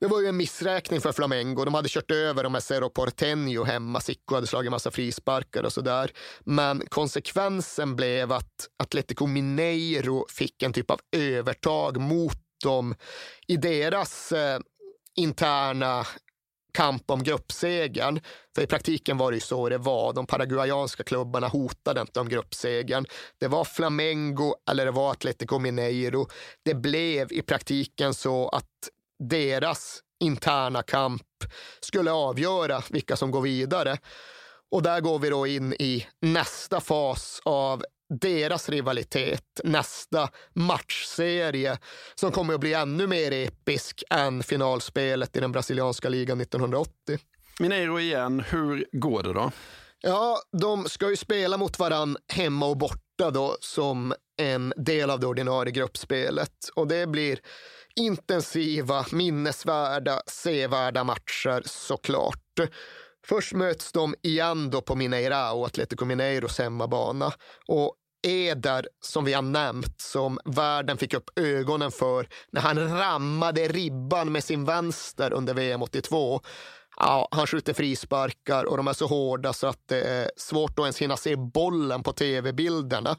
Det var ju en missräkning för Flamengo. De hade kört över de här Cerro Porteño hemma. Sicko hade slagit massa frisparkar och sådär. Men konsekvensen blev att Atletico Mineiro fick en typ av övertag mot dem i deras eh, interna kamp om gruppsegern. För i praktiken var det ju så det var. De paraguayanska klubbarna hotade inte om gruppsegern. Det var Flamengo eller det var Atletico Mineiro. Det blev i praktiken så att deras interna kamp skulle avgöra vilka som går vidare. Och där går vi då in i nästa fas av deras rivalitet, nästa matchserie som kommer att bli ännu mer episk än finalspelet i den brasilianska ligan 1980. Mineiro igen, hur går det då? Ja, de ska ju spela mot varann hemma och borta då som en del av det ordinarie gruppspelet och det blir intensiva, minnesvärda, sevärda matcher såklart. Först möts de igen då på Mineirao, Atletico Mineiros hemmabana. Och Eder, som vi har nämnt, som världen fick upp ögonen för när han rammade ribban med sin vänster under VM 82. Ja, han skjuter frisparkar och de är så hårda så att det är svårt att ens hinna se bollen på tv-bilderna.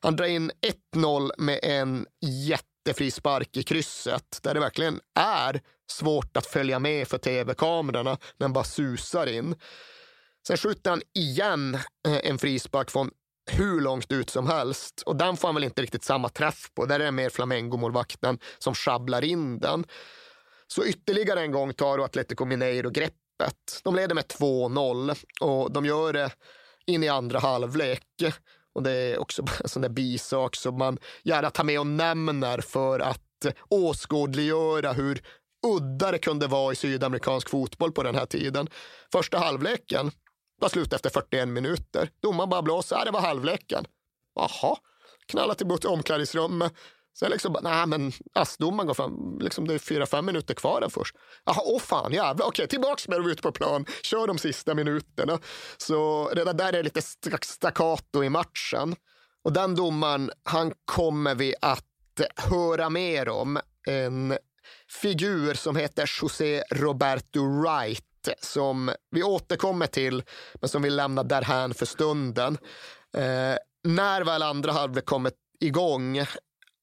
Han drar in 1-0 med en jätte jättefrispark i krysset där det verkligen är svårt att följa med för tv-kamerorna. Den bara susar in. Sen skjuter han igen eh, en frispark från hur långt ut som helst och den får han väl inte riktigt samma träff på. Där är det mer Flamengo-målvakten som sjabblar in den. Så ytterligare en gång tar Atletico Mineiro greppet. De leder med 2-0 och de gör det in i andra halvlek. Och det är också en sån där bisak som man gärna tar med och nämner för att åskådliggöra hur udda det kunde vara i sydamerikansk fotboll på den här tiden. Första halvleken var slut efter 41 minuter. Domaren bara blåser, äh, det var halvleken. Jaha, knallar till omklädningsrummet. Sen liksom, nej men assdomaren går fram, liksom det är fyra, fem minuter kvar än först. Jaha, åh fan jävlar, okej tillbaks med dem ut på plan, kör de sista minuterna. Så redan där är det lite staccato i matchen. Och den domaren, han kommer vi att höra mer om. En figur som heter José Roberto Wright som vi återkommer till, men som vi lämnar därhän för stunden. Eh, när väl andra halvlek kommit igång,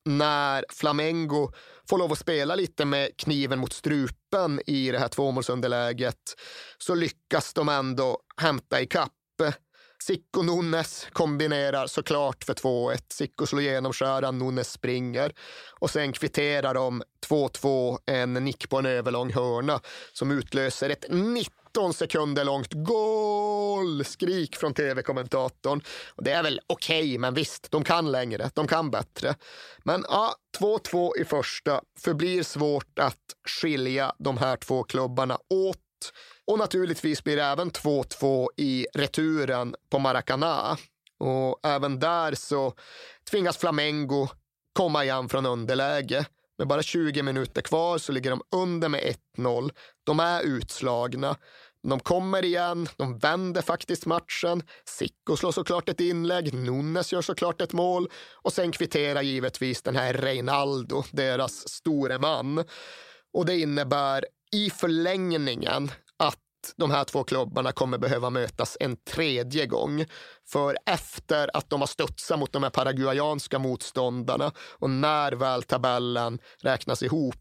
när Flamengo får lov att spela lite med kniven mot strupen i det här tvåmålsunderläget, så lyckas de ändå hämta ikapp. Sicko Nunes kombinerar såklart för 2-1. Sicko slår genomskäran, Nunes springer. Och sen kvitterar de 2-2, en nick på en överlång hörna som utlöser ett 19 sekunder långt goal-skrik från tv-kommentatorn. Det är väl okej, okay, men visst, de kan längre, de kan bättre. Men ja, 2-2 i första förblir svårt att skilja de här två klubbarna åt. Och naturligtvis blir det även 2-2 i returen på Maracana. Och även där så tvingas Flamengo komma igen från underläge. Med bara 20 minuter kvar så ligger de under med 1-0. De är utslagna. De kommer igen, de vänder faktiskt matchen. Sicko slår såklart ett inlägg, Nunes gör såklart ett mål och sen kvitterar givetvis den här Reinaldo, deras store man. Och det innebär i förlängningen att de här två klubbarna kommer behöva mötas en tredje gång. För efter att de har studsat mot de här paraguayanska motståndarna och när väl tabellen räknas ihop,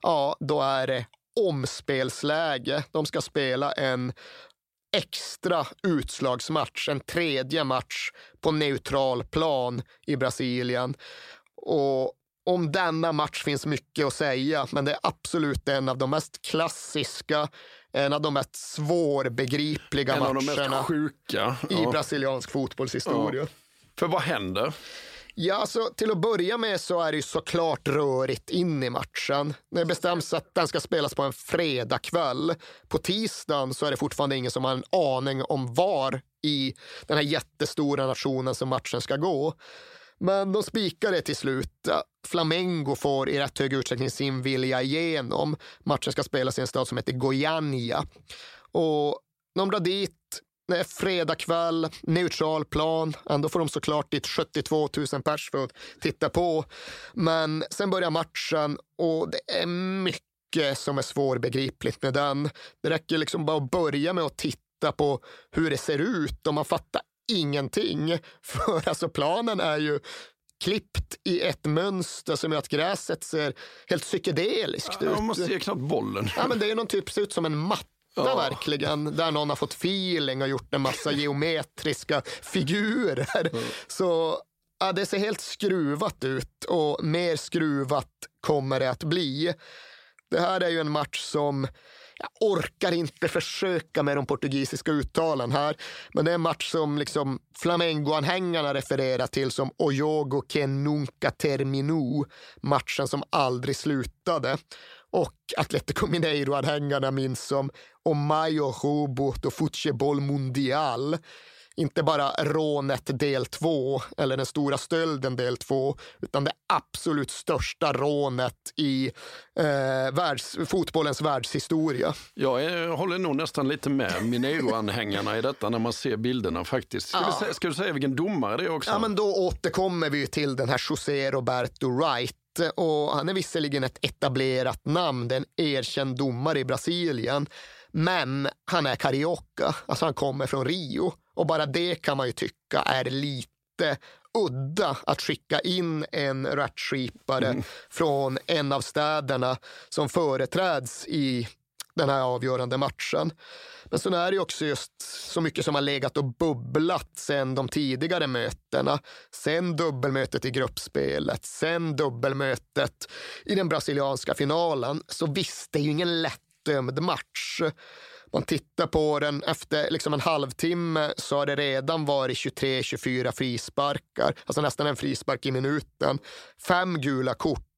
ja, då är det omspelsläge. De ska spela en extra utslagsmatch, en tredje match på neutral plan i Brasilien. Och om denna match finns mycket att säga, men det är absolut en av de mest klassiska, en av de mest svårbegripliga en matcherna sjuka. i ja. brasiliansk fotbollshistoria. Ja. För vad händer? Ja, alltså, till att börja med så är det ju såklart rörigt in i matchen. Det bestäms att den ska spelas på en fredagkväll. På tisdagen så är det fortfarande ingen som har en aning om var i den här jättestora nationen som matchen ska gå. Men de spikar det till slut. Flamengo får i rätt hög utsträckning sin vilja igenom. Matchen ska spelas i en stad som heter Goiânia. Och de drar dit, det är fredag kväll, neutral plan. Ändå får de såklart dit 72 000 pers för att titta på. Men sen börjar matchen och det är mycket som är svårbegripligt med den. Det räcker liksom bara att börja med att titta på hur det ser ut och man fattar ingenting. För alltså planen är ju klippt i ett mönster som gör att gräset ser helt psykedeliskt ut. man ser knappt bollen. Ja, men det är någon typ, ser ut som en matta ja. verkligen, där någon har fått feeling och gjort en massa geometriska figurer. Mm. Så ja, det ser helt skruvat ut och mer skruvat kommer det att bli. Det här är ju en match som jag orkar inte försöka med de portugisiska uttalen här. Men det är en match som liksom Flamengo-anhängarna refererar till som Oyogo que nunca terminou. Matchen som aldrig slutade. Och Atletico Mineiro-anhängarna minns som Omayo Robo do Futebol Mundial inte bara rånet del 2 eller den stora stölden del 2 utan det absolut största rånet i eh, världs, fotbollens världshistoria. Jag håller nog nästan lite med Mineiro-anhängarna i detta när man ser bilderna faktiskt. Ska, ja. vi ska du säga vilken domare det är också? Ja, men då återkommer vi till den här José Roberto Wright och han är visserligen ett etablerat namn, en erkänd domare i Brasilien. Men han är carioca, alltså han kommer från Rio. Och bara det kan man ju tycka är lite udda att skicka in en rättskipare mm. från en av städerna som företräds i den här avgörande matchen. Men så är det också just så mycket som har legat och bubblat sen de tidigare mötena. Sen dubbelmötet i gruppspelet, sen dubbelmötet i den brasilianska finalen. Så visst, det är ju ingen lättdömd match. Man tittar på den, efter liksom en halvtimme så har det redan varit 23-24 frisparkar, alltså nästan en frispark i minuten. Fem gula kort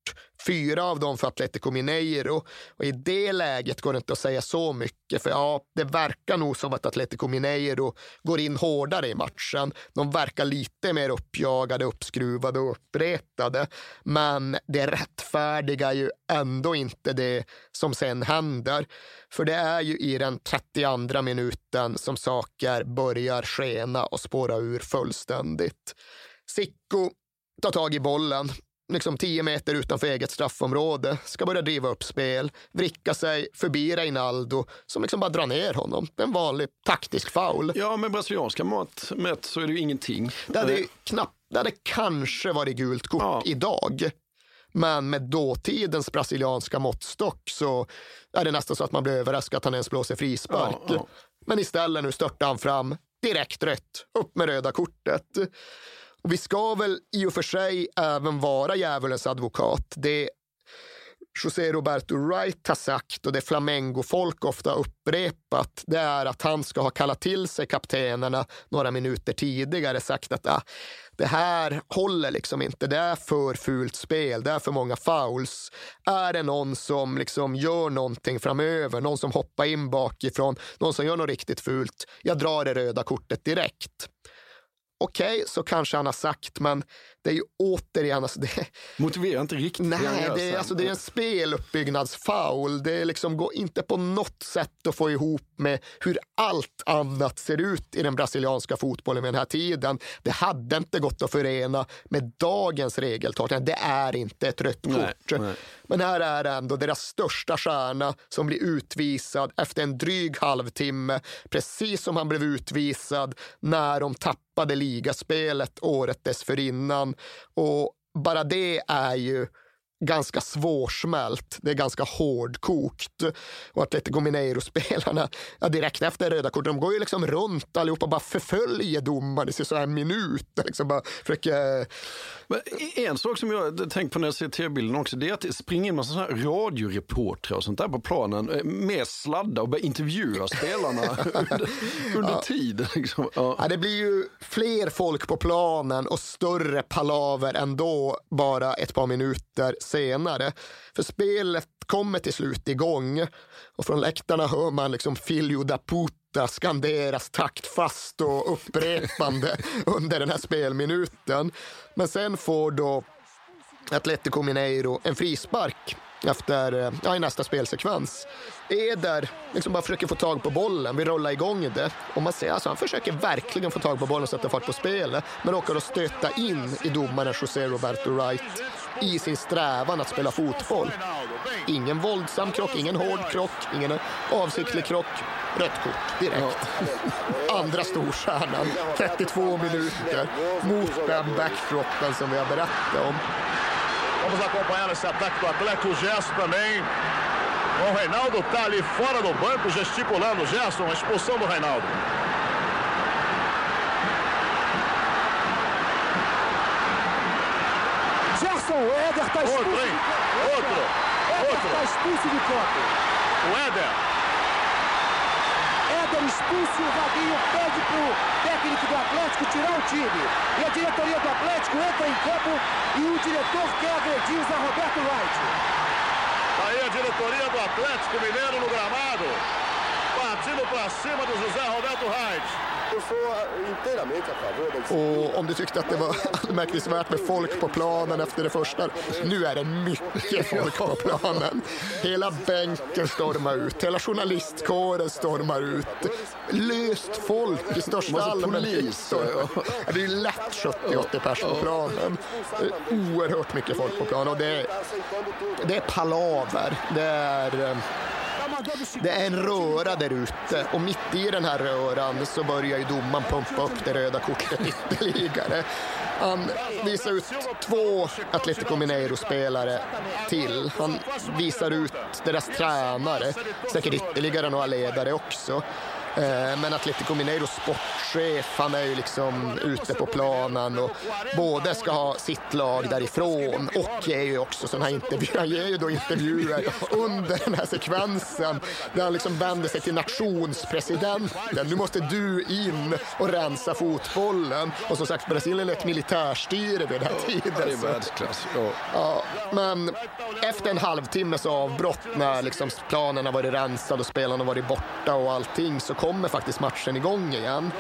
Fyra av dem för Atletico Mineiro. Och I det läget går det inte att säga så mycket, för ja, det verkar nog som att Atletico Mineiro går in hårdare i matchen. De verkar lite mer uppjagade, uppskruvade och uppretade. Men det rättfärdigar ju ändå inte det som sen händer. För det är ju i den 32 minuten som saker börjar skena och spåra ur fullständigt. Sicko tar tag i bollen, liksom 10 meter utanför eget straffområde, ska börja driva upp spel, vricka sig förbi Reinaldo som liksom bara drar ner honom. En vanlig taktisk foul. Ja, med brasilianska mått mätt så är det ju ingenting. Det hade, knappt, det hade kanske varit gult kort ja. idag. Men med dåtidens brasilianska måttstock så är det nästan så att man blir överraskad att han ens blåser frispark. Ja, ja. Men istället nu störtar han fram, direkt rött, upp med röda kortet. Och vi ska väl i och för sig även vara djävulens advokat. Det José Roberto Wright har sagt och det Flamengo-folk ofta upprepat, det är att han ska ha kallat till sig kaptenerna några minuter tidigare, sagt att ah, det här håller liksom inte, det är för fult spel, det är för många fouls. Är det någon som liksom gör någonting framöver, någon som hoppar in bakifrån, någon som gör något riktigt fult, jag drar det röda kortet direkt okej, okay, så kanske han har sagt, men det är ju återigen... Alltså det, Motiverar inte riktigt. Nej, det är, alltså, det är en speluppbyggnadsfoul. Det liksom går inte på något sätt att få ihop med hur allt annat ser ut i den brasilianska fotbollen vid den här tiden. Det hade inte gått att förena med dagens regeltolkning. Det är inte ett rött kort. Men här är ändå deras största stjärna som blir utvisad efter en dryg halvtimme, precis som han blev utvisad när de tappade ligaspelet året dessförinnan. Och bara det är ju ganska svårsmält. Det är ganska hårdkokt. Och Atletico Mineiro-spelarna, ja, direkt efter röda kortet, de går ju liksom runt allihopa och bara förföljer domaren i så en minut. Liksom bara försöker... Men en sak som jag tänkt på när jag ser tv-bilden också, det är att det springer in massa här radioreportrar och sånt där på planen eh, med sladdar och börjar intervjua spelarna under, under ja. tiden. Liksom. Ja. ja. det blir ju fler folk på planen och större palaver ändå bara ett par minuter senare. För spelet kommer till slut igång och från läktarna hör man liksom Filio da Puta skanderas taktfast och upprepande under den här spelminuten. Men sen får då Atletico Mineiro en frispark efter, ja, i nästa spelsekvens. Eder liksom bara försöker få tag på bollen, vi rullar igång det. Och man ser, alltså, han försöker verkligen få tag på bollen och sätta fart på spelet, men råkar då stöta in i domaren José Roberto Wright i sin strävan att spela fotboll. Ingen våldsam krock, ingen hård krock, ingen avsiktlig krock. Rött kort direkt. Andra storstjärnan, 32 minuter, mot den backdropen som vi har berättat om. Vamos acompanhar esse ataque do Atlético. O Gerson também. O Reinaldo está ali fora do banco, gesticulando. Gerson, a expulsão do Reinaldo. O Éder está expulso. Outro, hein? Outro. Está expulso de campo. O Éder. Éder expulso e o Vaguinho pede para o técnico do Atlético tirar o time. E a diretoria do Atlético entra em campo e o diretor quer agredir o Zé Roberto Wright. Tá aí a diretoria do Atlético Mineiro no gramado. Partindo para cima do José Roberto Wright. Och om du tyckte att det var anmärkningsvärt med folk på planen efter det första, nu är det mycket folk på planen. Hela bänken stormar ut, hela journalistkåren stormar ut. Löst folk i största allmänhet. Det är lätt 70-80 pers på planen. Oerhört mycket folk på planen och det är, det är palaver. Det är eh, det är en röra där ute och mitt i den här röran så börjar ju domaren pumpa upp det röda kortet ytterligare. Han visar ut två Atletico Mineiro-spelare till. Han visar ut deras tränare, säkert ytterligare några ledare också. Eh, men Atletico Mineiros sportchef, han är ju liksom ute på planen och både ska ha sitt lag därifrån och ger ju också sådana här intervjuer. Han ger ju då intervjuer under den här sekvensen där han liksom vänder sig till nationspresidenten. Nu måste du in och rensa fotbollen. Och som sagt, Brasilien är ett militärstyre vid den här tiden. Det är världsklass. Ja. Ja, men efter en halvtimmes avbrott när liksom planen har varit rensad och spelarna har varit borta och allting så kommer faktiskt matchen igång igen.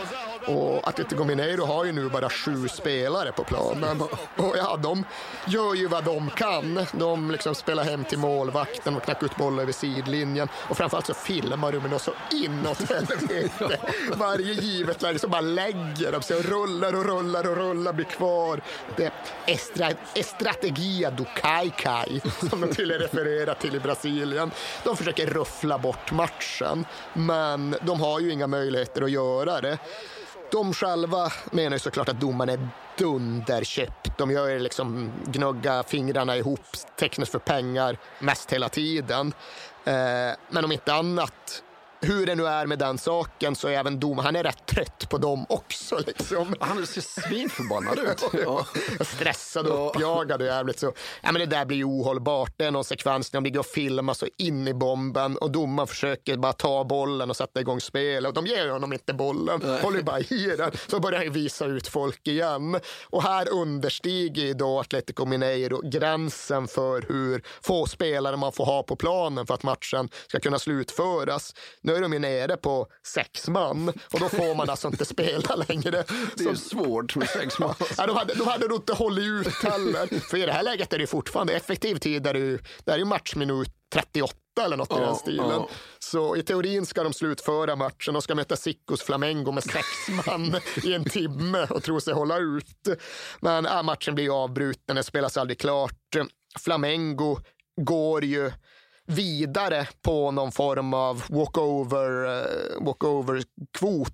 Och Atletico Mineiro har ju nu bara sju spelare på planen. Och ja, de gör ju vad de kan. De liksom spelar hem till målvakten och knackar ut bollar över sidlinjen. Och framförallt så filmar de med så inåt helvete. Varje givet läge så bara lägger de sig och rullar och rullar och rullar, blir kvar. Det är estrategia do Kai Kai, som de tydligen refererar till i Brasilien. De försöker ruffla bort matchen, men de har ju inga möjligheter att göra det. De själva menar ju såklart att domaren är dunderköpt. De gör ju liksom gnugga fingrarna ihop, tecknas för pengar, mest hela tiden. Eh, men om inte annat, hur det nu är med den saken så är även domaren, han är rätt trött på dem också. Liksom. Han ser svinförbannad ut. Ja. Stressad och uppjagad och jävligt så. Ja, men det där blir ju ohållbart. Det är någon sekvens när de ligger och filmar så in i bomben och domaren försöker bara ta bollen och sätta igång spelet. Och de ger honom inte bollen, håller bara i den. Så börjar han visa ut folk igen. Och här understiger då Atletico Mineiro gränsen för hur få spelare man får ha på planen för att matchen ska kunna slutföras. Nu är de ju nere på sex man och då får man alltså inte spela längre. Det är ju svårt med sex man. Ja, de, hade, de hade nog inte hållit ut heller. För i det här läget är det fortfarande effektiv tid. Där det, det är ju matchminut 38 eller något i den stilen. ja. Så i teorin ska de slutföra matchen och ska möta Sickos Flamengo med sex man i en timme och tro sig hålla ut. Men ja, matchen blir avbruten, den spelas aldrig klart. Flamengo går ju vidare på någon form av walkover, eh, walkover-kvot.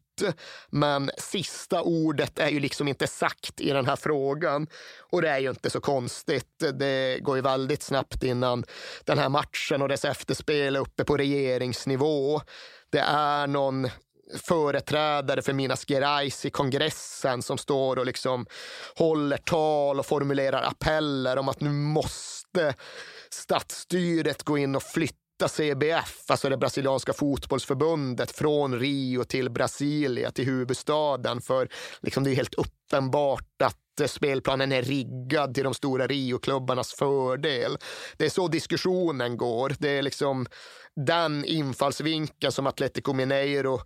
Men sista ordet är ju liksom inte sagt i den här frågan. Och det är ju inte så konstigt. Det går ju väldigt snabbt innan den här matchen och dess efterspel är uppe på regeringsnivå. Det är någon företrädare för Minas Gerais i kongressen som står och liksom håller tal och formulerar appeller om att nu måste statsstyret gå in och flytta CBF, alltså det brasilianska fotbollsförbundet, från Rio till Brasilia, till huvudstaden. För liksom det är helt uppenbart att eh, spelplanen är riggad till de stora Rio-klubbarnas fördel. Det är så diskussionen går. Det är liksom den infallsvinkeln som Atletico Mineiro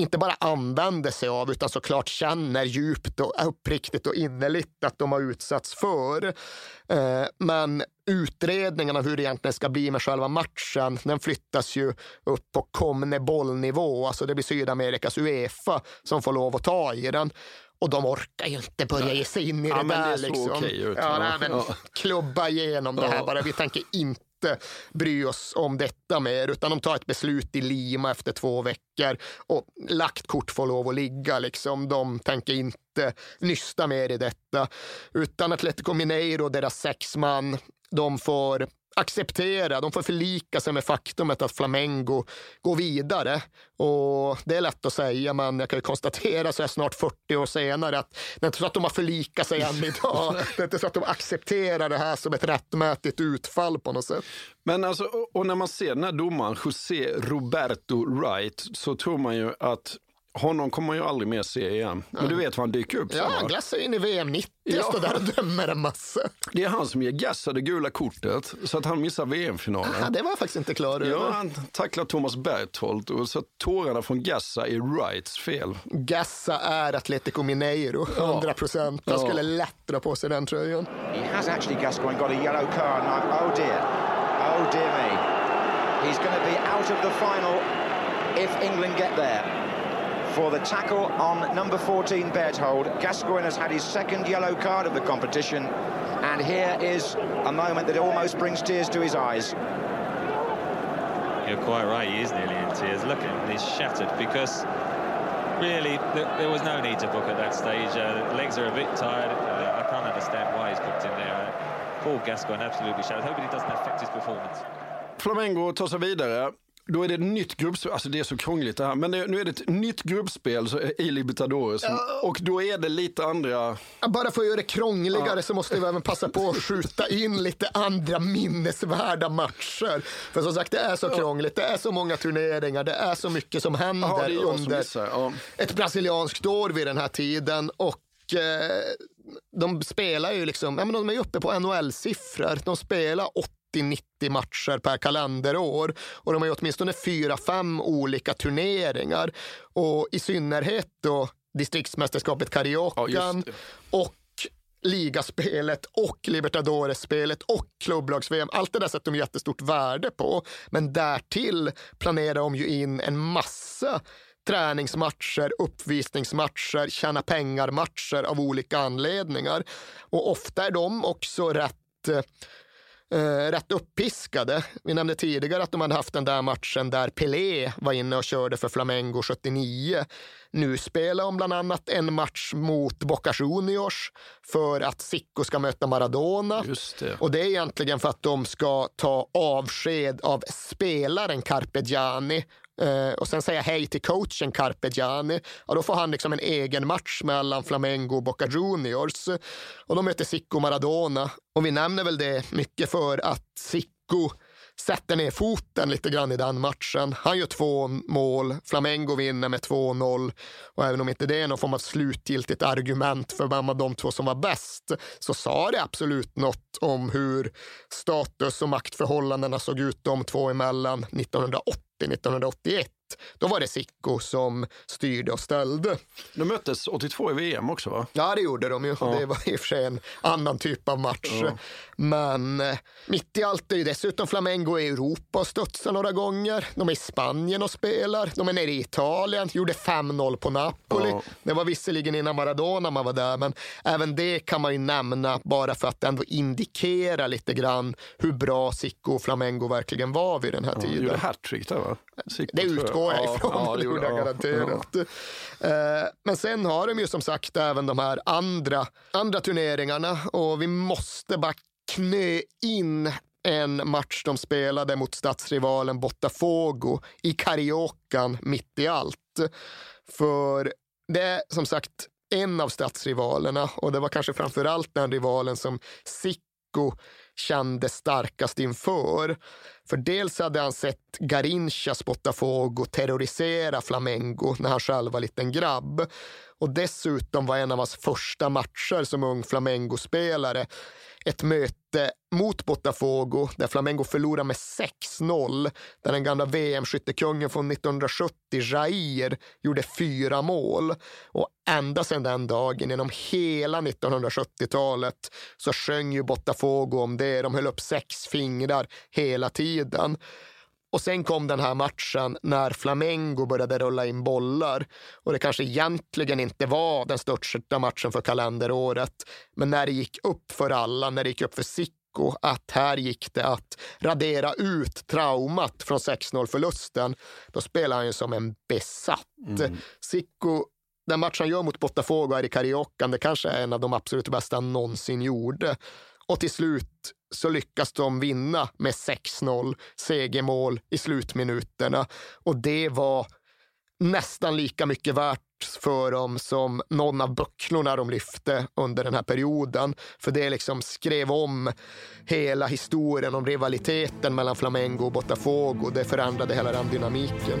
inte bara använder sig av utan såklart känner djupt och uppriktigt och innerligt att de har utsatts för. Eh, Men utredningen av hur det egentligen ska bli med själva matchen, den flyttas ju upp på Comnebol-nivå. Alltså det blir Sydamerikas Uefa som får lov att ta i den. Och de orkar ju inte börja ge sig in i Ja, det där. det liksom. ut, Ja, nej, men Ja. klubba igenom det här bara. Vi tänker inte bry oss om detta mer, utan de tar ett beslut i Lima efter två veckor och lagt kort får lov att ligga. Liksom. De tänker inte nysta mer i detta, utan Atletico Mineiro, och deras sex man, de får acceptera, de får förlika sig med faktumet att Flamengo går vidare. Och det är lätt att säga, men jag kan ju konstatera så här snart 40 år senare att det är inte så att de har förlikat sig än idag. Det är inte så att de accepterar det här som ett rättmätigt utfall på något sätt. Men alltså, och- och när man ser den här domaren, José Roberto Wright, så tror man ju att honom kommer man ju aldrig mer se igen. Men du vet var han dyker upp sen, Ja, va? han glassar in i VM 90 Ja. står där och dömer en massa. Det är han som ger Gassa det gula kortet så att han missar VM-finalen. Det var jag faktiskt inte klar över. Ja, han tacklar Thomas Berthold och så tårarna från Gassa är Wrights fel. Gassa är Atletico Mineiro, 100 procent. Han skulle lätt dra på sig den tröjan. He has actually, Gascoigne, got a yellow card. Now, oh dear. Oh dear me. He's going to be out of the final if England get there. For the tackle on number 14, Berthold. Gascoigne has had his second yellow card of the competition. And here is a moment that almost brings tears to his eyes. You're quite right, he is nearly in tears. Look at him, he's shattered because really th- there was no need to book at that stage. Uh, the legs are a bit tired. Uh, I can't understand why he's booked in there. Uh, Paul Gascoigne absolutely shattered. Hoping it doesn't affect his performance. Flamengo tar sig vidare. Då är det ett nytt gruppspel, alltså det är så krångligt det här, men det, nu är det ett nytt gruppspel så, i Libertadores och då är det lite andra... Bara för att göra det krångligare Ja. så måste vi även passa på att skjuta in lite andra minnesvärda matcher. För som sagt, det är så krångligt, det är så många turneringar, det är så mycket som händer Ja, under missar. Ja. ett brasilianskt år vid den här tiden. Och eh, de spelar ju liksom, ja, men de är ju uppe på NHL-siffror. De spelar 80-90 matcher per kalenderår och de har ju åtminstone fyra, fem olika turneringar. Och i synnerhet då distriktsmästerskapet Cariocan och ligaspelet och Libertadores-spelet och klubblags-VM. Allt det där sätter de jättestort värde på. Men därtill planerar de ju in en massa träningsmatcher, uppvisningsmatcher, tjäna pengar-matcher av olika anledningar. Och ofta är de också rätt eh, rätt uppiskade. Vi nämnde tidigare att de hade haft den där matchen där Pelé var inne och körde för Flamengo 79. Nu spelar de bland annat en match mot Boca Juniors för att Zico ska möta Maradona. Det. Och det är egentligen för att de ska ta avsked av spelaren Carpe Gianni eh, och sen säga hej till coachen Carpe Gianni. Ja, då får han liksom en egen match mellan Flamengo och Boca Juniors. Och de möter Zico Maradona. Och vi nämner väl det mycket för att Zico sätter ner foten lite grann i den matchen. Han gör två mål, Flamengo vinner med 2-0 och även om inte det är någon form av slutgiltigt argument för vem av de två som var bäst så sa det absolut något om hur status och maktförhållandena såg ut de två emellan 1980-1981. Då var det Zico som styrde och ställde. De möttes 82 i VM också va? Ja, det gjorde de ju. Ja. Det var i och för sig en annan typ av match. Ja. Men eh, mitt i allt är ju dessutom Flamengo i Europa och studsar några gånger. De är i Spanien och spelar. De är nere i Italien, gjorde 5-0 på Napoli. Ja. Det var visserligen innan Maradona man var där, men även det kan man ju nämna bara för att ändå indikera lite grann hur bra Zico och Flamengo verkligen var vid den här tiden. gjorde hattrick där va? Det utgår jag Ja, ifrån. ja, det gjorde jag ja, garanterat. Eh, Men sen har de ju som sagt även de här andra, andra turneringarna och vi måste bara knö in en match de spelade mot stadsrivalen Botafogo i Cariocan mitt i allt. För det är som sagt en av stadsrivalerna och det var kanske framför allt den rivalen som Zico kände starkast inför. För dels hade han sett Garinchas Botafogo terrorisera Flamengo när han själv var liten grabb. Och dessutom var en av hans första matcher som ung Flamengo-spelare ett möte mot Botafogo där Flamengo förlorade med 6-0. Där den gamla VM-skyttekungen från 1970, Jair, gjorde fyra mål. Och ända sedan den dagen, genom hela 1970-talet, så sjöng ju Botafogo om det. De höll upp sex fingrar hela tiden. Och sen kom den här matchen när Flamengo började rulla in bollar. Och det kanske egentligen inte var den största matchen för kalenderåret. Men när det gick upp för alla, när det gick upp för Zico att här gick det att radera ut traumat från 6-0-förlusten, då spelar han ju som en besatt. Mm. Den match han gör mot Botafogo här i Cariocan, det kanske är en av de absolut bästa han någonsin gjorde. Och till slut så lyckas de vinna med 6-0, segermål i slutminuterna. Och det var nästan lika mycket värt för dem som någon av bucklorna de lyfte under den här perioden. För det liksom skrev om hela historien om rivaliteten mellan Flamengo och Botafogo. Det förändrade hela den dynamiken.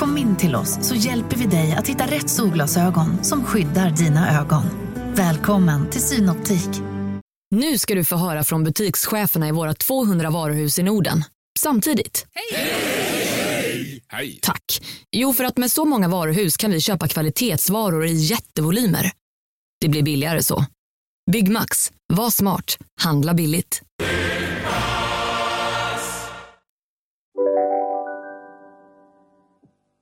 Kom in till oss så hjälper vi dig att hitta rätt solglasögon som skyddar dina ögon. Välkommen till Synoptik. Nu ska du få höra från butikscheferna i våra 200 varuhus i Norden. Samtidigt. Hej! Tack. Jo, för att med så många varuhus kan vi köpa kvalitetsvaror i jättevolymer. Det blir billigare så. Byggmax. Var smart. Handla billigt.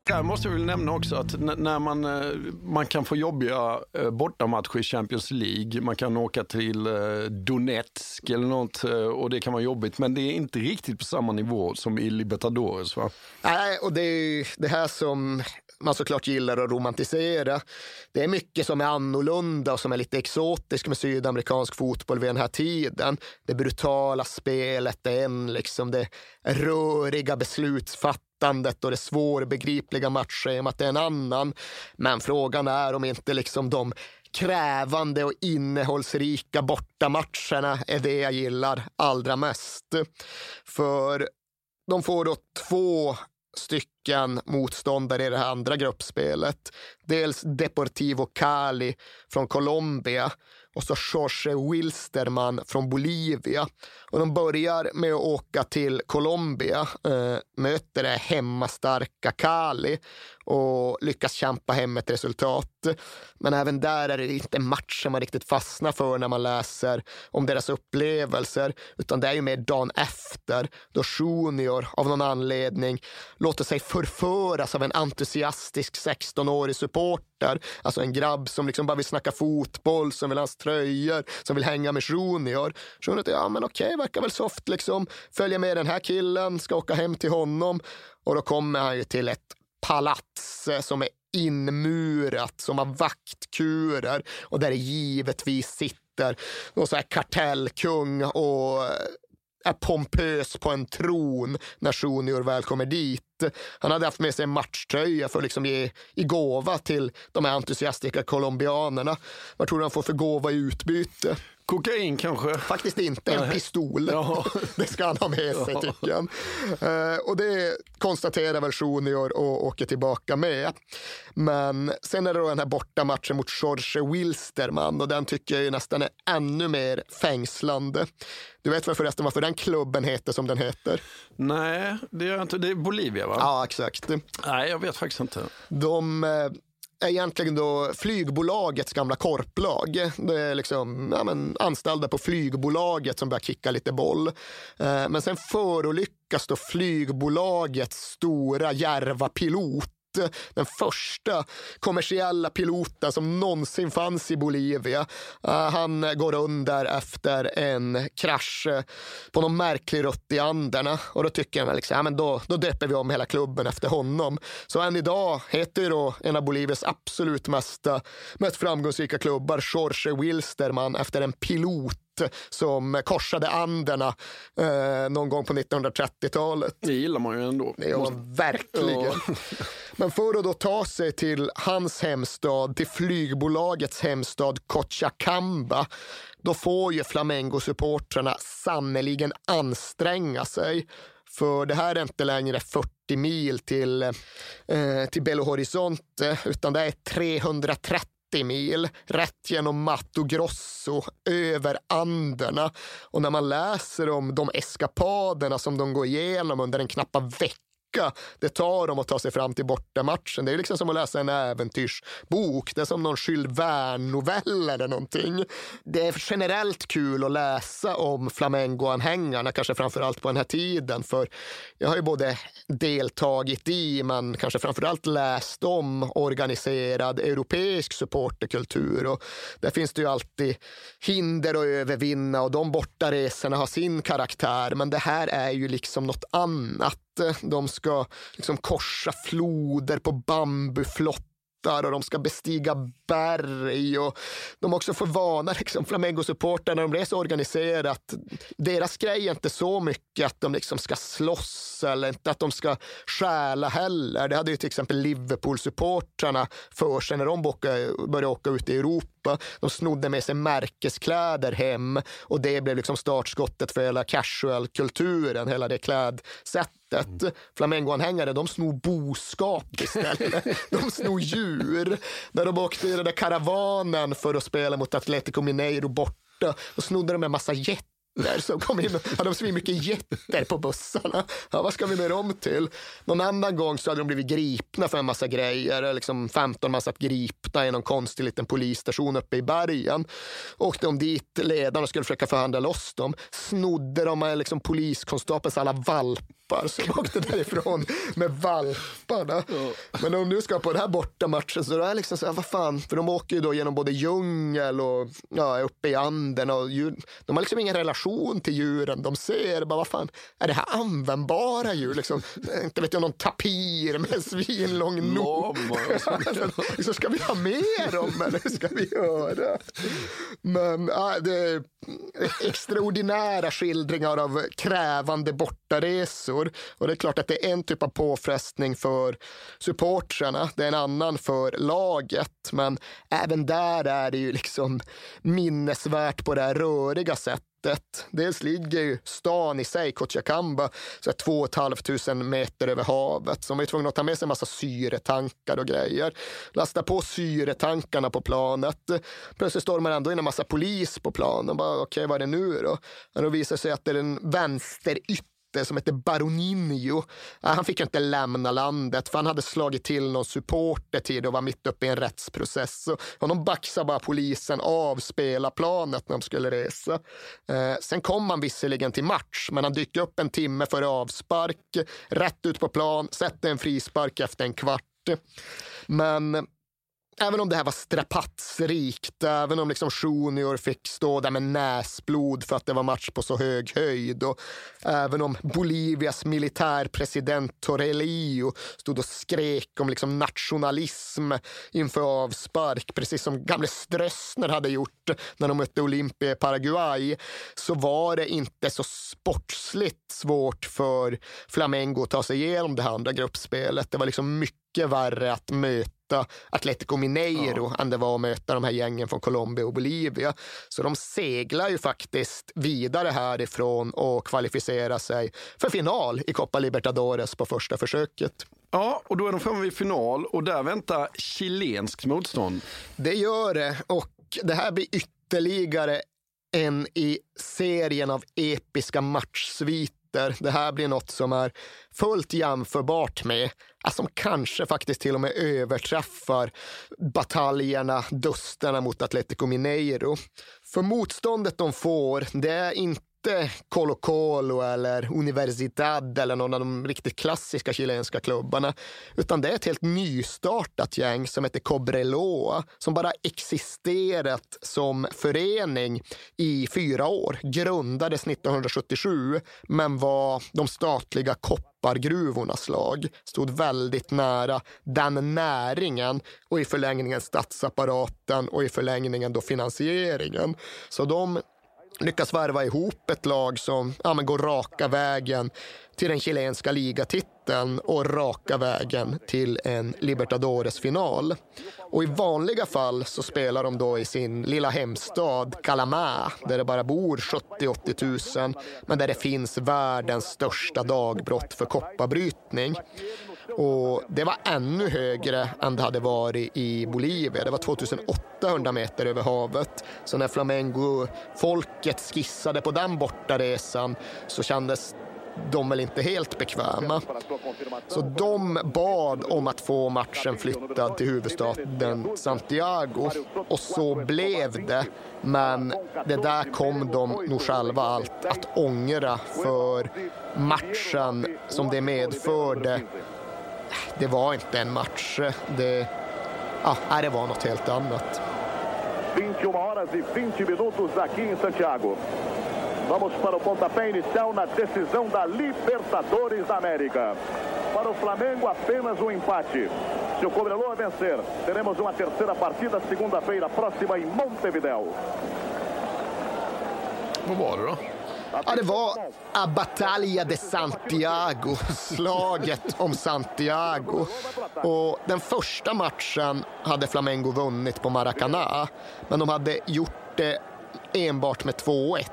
Där måste jag väl nämna också att när man, eh, man kan få jobbiga eh, bortamatcher i Champions League, man kan åka till eh, Donetsk eller något och det kan vara jobbigt, men det är inte riktigt på samma nivå som i Libertadores va? Nej, och det är det här som man såklart gillar att romantisera. Det är mycket som är annorlunda och som är lite exotiskt med sydamerikansk fotboll vid den här tiden. Det brutala spelet är en, liksom det röriga beslutsfattandet och det svårbegripliga matchschemat är en annan. Men frågan är om inte liksom de krävande och innehållsrika bortamatcherna är det jag gillar allra mest. För de får då två stycken motståndare i det här andra gruppspelet. Dels Deportivo Cali från Colombia och så Jorge Wilsterman från Bolivia. Och de börjar med att åka till Colombia, eh, möter det hemmastarka Cali och lyckas kämpa hem ett resultat. Men även där är det inte matchen man riktigt fastnar för när man läser om deras upplevelser, utan det är ju mer dagen efter då Junior av någon anledning låter sig förföras av en entusiastisk 16-årig supporter. Alltså en grabb som liksom bara vill snacka fotboll, som vill ha hans tröjor, som vill hänga med Junior. Junior tänkte, ja men okej, verkar väl soft liksom. Följer med den här killen, ska åka hem till honom. Och då kommer han ju till ett palats eh, som är inmurat, som har vaktkurer och där det givetvis sitter någon så här kartellkung och eh, är pompös på en tron när Junior väl kommer dit. Han hade haft med sig en matchtröja för att liksom ge i gåva till de här entusiastiska colombianerna. Vad tror du han får för gåva i utbyte? Kokain kanske? Faktiskt inte, en pistol. Ja. Det ska han ha med sig Ja. tycker han. Eh, och det konstaterar väl Junior och åker tillbaka med. Men sen är det då den här bortamatchen mot Jorge Wilstermann och den tycker jag ju nästan är ännu mer fängslande. Du vet väl förresten varför den klubben heter som den heter? Nej, det gör jag inte. Det är Bolivia va? Ja, exakt. Nej, jag vet faktiskt inte. De eh, är egentligen då flygbolagets gamla korplag. Det är liksom, ja, men, anställda på flygbolaget som börjar kicka lite boll. Eh, men sen förolyckas då flygbolagets stora järva pilot Eh, den första kommersiella piloten som någonsin fanns i Bolivia. Eh, han går under efter en krasch eh, på någon märklig rutt i Anderna och då tycker jag liksom, ja, men då, då döper vi om hela klubben efter honom. Så än idag heter ju då en av Bolivias absolut mest, mest framgångsrika klubbar Jorge Wilsterman, efter en pilot som korsade Anderna eh, någon gång på 1930-talet. Det gillar man ju ändå. Det gör man verkligen. Ja. Men för att då ta sig till hans hemstad, till flygbolagets hemstad Cochabamba, då får ju Flamengo-supportrarna sannoliken anstränga sig. För det här är inte längre 40 mil till, eh, till Belo Horizonte, utan det är 330 mil rätt genom Mato Grosso, över Anderna. Och när man läser om de eskapaderna som de går igenom under en knappa vecka det tar dem att ta sig fram till bortamatchen. Det är liksom som att läsa en äventyrsbok. Det är som någon Jules Verne-novell eller någonting. Det är generellt kul att läsa om Flamengo-anhängarna, kanske framför allt på den här tiden. För jag har ju både deltagit i, men kanske framför allt läst om organiserad europeisk supporterkultur. Och där finns det ju alltid hinder att övervinna och de bortaresorna har sin karaktär. Men det här är ju liksom något annat. De ska liksom korsa floder på bambuflottar och de ska bestiga berg och de också får vana liksom, Flamengo-supportrar när de reser organiserat. Deras grej är inte så mycket att de liksom ska slåss eller inte att de ska stjäla heller. Det hade ju till exempel Liverpool-supportrarna för sig när de började åka ut i Europa. De snodde med sig märkeskläder hem och det blev liksom startskottet för hela casual-kulturen, hela det klädsättet. Flamengo-anhängare, de snor boskap istället. de snor djur. När de åkte i den där karavanen för att spela mot Atletico Mineiro borta, då snodde de en massa jätter getter som kom in. Hade de så mycket getter på bussarna? Ja, vad ska vi med dem till? Någon annan gång så hade de blivit gripna för en massa grejer. Liksom 15 man satt gripna i någon konstig liten polisstation uppe i bergen. Åkte de dit, ledarna skulle försöka förhandla loss dem. Snodde de liksom poliskonstapelns alla valpar som åkte därifrån med valparna. Ja. Men om nu ska på den här bortamatchen så är det liksom så här, vad fan, för de åker ju då genom både djungel och ja, uppe i anden och djur, de har liksom ingen relation till djuren. De ser bara, vad fan, är det här användbara djur? Liksom, inte vet jag, någon tapir med en svinlång nos. liksom, ska vi ha mer dem eller hur ska vi göra? Men ja, det är extraordinära skildringar av krävande bortaresor. Och det är klart att det är en typ av påfrestning för supportrarna. Det är en annan för laget. Men även där är det ju liksom minnesvärt på det här röriga sättet. Dels ligger ju stan i sig, Cochabamba, så 2 500 meter över havet. Så de var tvungna att ta med sig en massa syretankar och grejer. Lasta på syretankarna på planet. Plötsligt står man ändå in en massa polis på planen. Okej, okay, vad är det nu då? Och då visar sig att det är den vänsterytter som hette Baroninho. Han fick inte lämna landet för han hade slagit till någon supporter tid och var mitt uppe i en rättsprocess. Så honom baxade bara polisen av spelarplanet när de skulle resa. Eh, sen kom han visserligen till match, men han dyker upp en timme före avspark, rätt ut på plan, sätter en frispark efter en kvart. Men Även om det här var strapatsrikt, även om liksom Junior fick stå där med näsblod för att det var match på så hög höjd och även om Bolivias militärpresident Torelio stod och skrek om liksom nationalism inför avspark, precis som gamle Strössner hade gjort när de mötte Olympia i Paraguay, så var det inte så sportsligt svårt för Flamengo att ta sig igenom det här andra gruppspelet. Det var liksom mycket värre att möta möta Atletico Mineiro ja. än det var att möta de här gängen från Colombia och Bolivia. Så de seglar ju faktiskt vidare härifrån och kvalificerar sig för final i Copa Libertadores på första försöket. Ja, och då är de framme vid final och där väntar chilenskt motstånd. Det gör det och det här blir ytterligare en i serien av episka matchsviter ytter. Det här blir något som är fullt jämförbart med, som kanske faktiskt till och med överträffar bataljerna, dusterna mot Atletico Mineiro. För motståndet de får, det är inte inte Colo Colo eller Universidad eller någon av de riktigt klassiska chilenska klubbarna. Utan det är ett helt nystartat gäng som heter Cobreloa som bara existerat som förening i fyra år. Grundades 1977 men var de statliga koppargruvornas lag. Stod väldigt nära den näringen och i förlängningen statsapparaten och i förlängningen då finansieringen. Så de lyckas värva ihop ett lag som ja, men går raka vägen till den chilenska ligatiteln och raka vägen till en Libertadores-final. Och i vanliga fall så spelar de då i sin lilla hemstad Calamá där det bara bor 70-80 000 men där det finns världens största dagbrott för kopparbrytning. Och det var ännu högre än det hade varit i Bolivia. Det var 2800 meter över havet. Så när Flamengo-folket skissade på den bortaresan så kändes de väl inte helt bekväma. Så de bad om att få matchen flyttad till huvudstaden Santiago och så blev det. Men det där kom de nog själva allt att ångra för matchen som det medförde det var inte en match. Det, ja, det var något helt annat. 21 horas e 20 minutos aqui em Santiago. Vamos para o pontapé inicial na decisão da Libertadores da América. Para o Flamengo, apenas um empate. Se o Cobreloa vencer, teremos uma terceira partida segunda-feira próxima em Montevideo. Vad var det då? Ja, det var A Battaglia de Santiago, slaget om Santiago. Och den första matchen hade Flamengo vunnit på Maracanã, men de hade gjort det enbart med 2-1.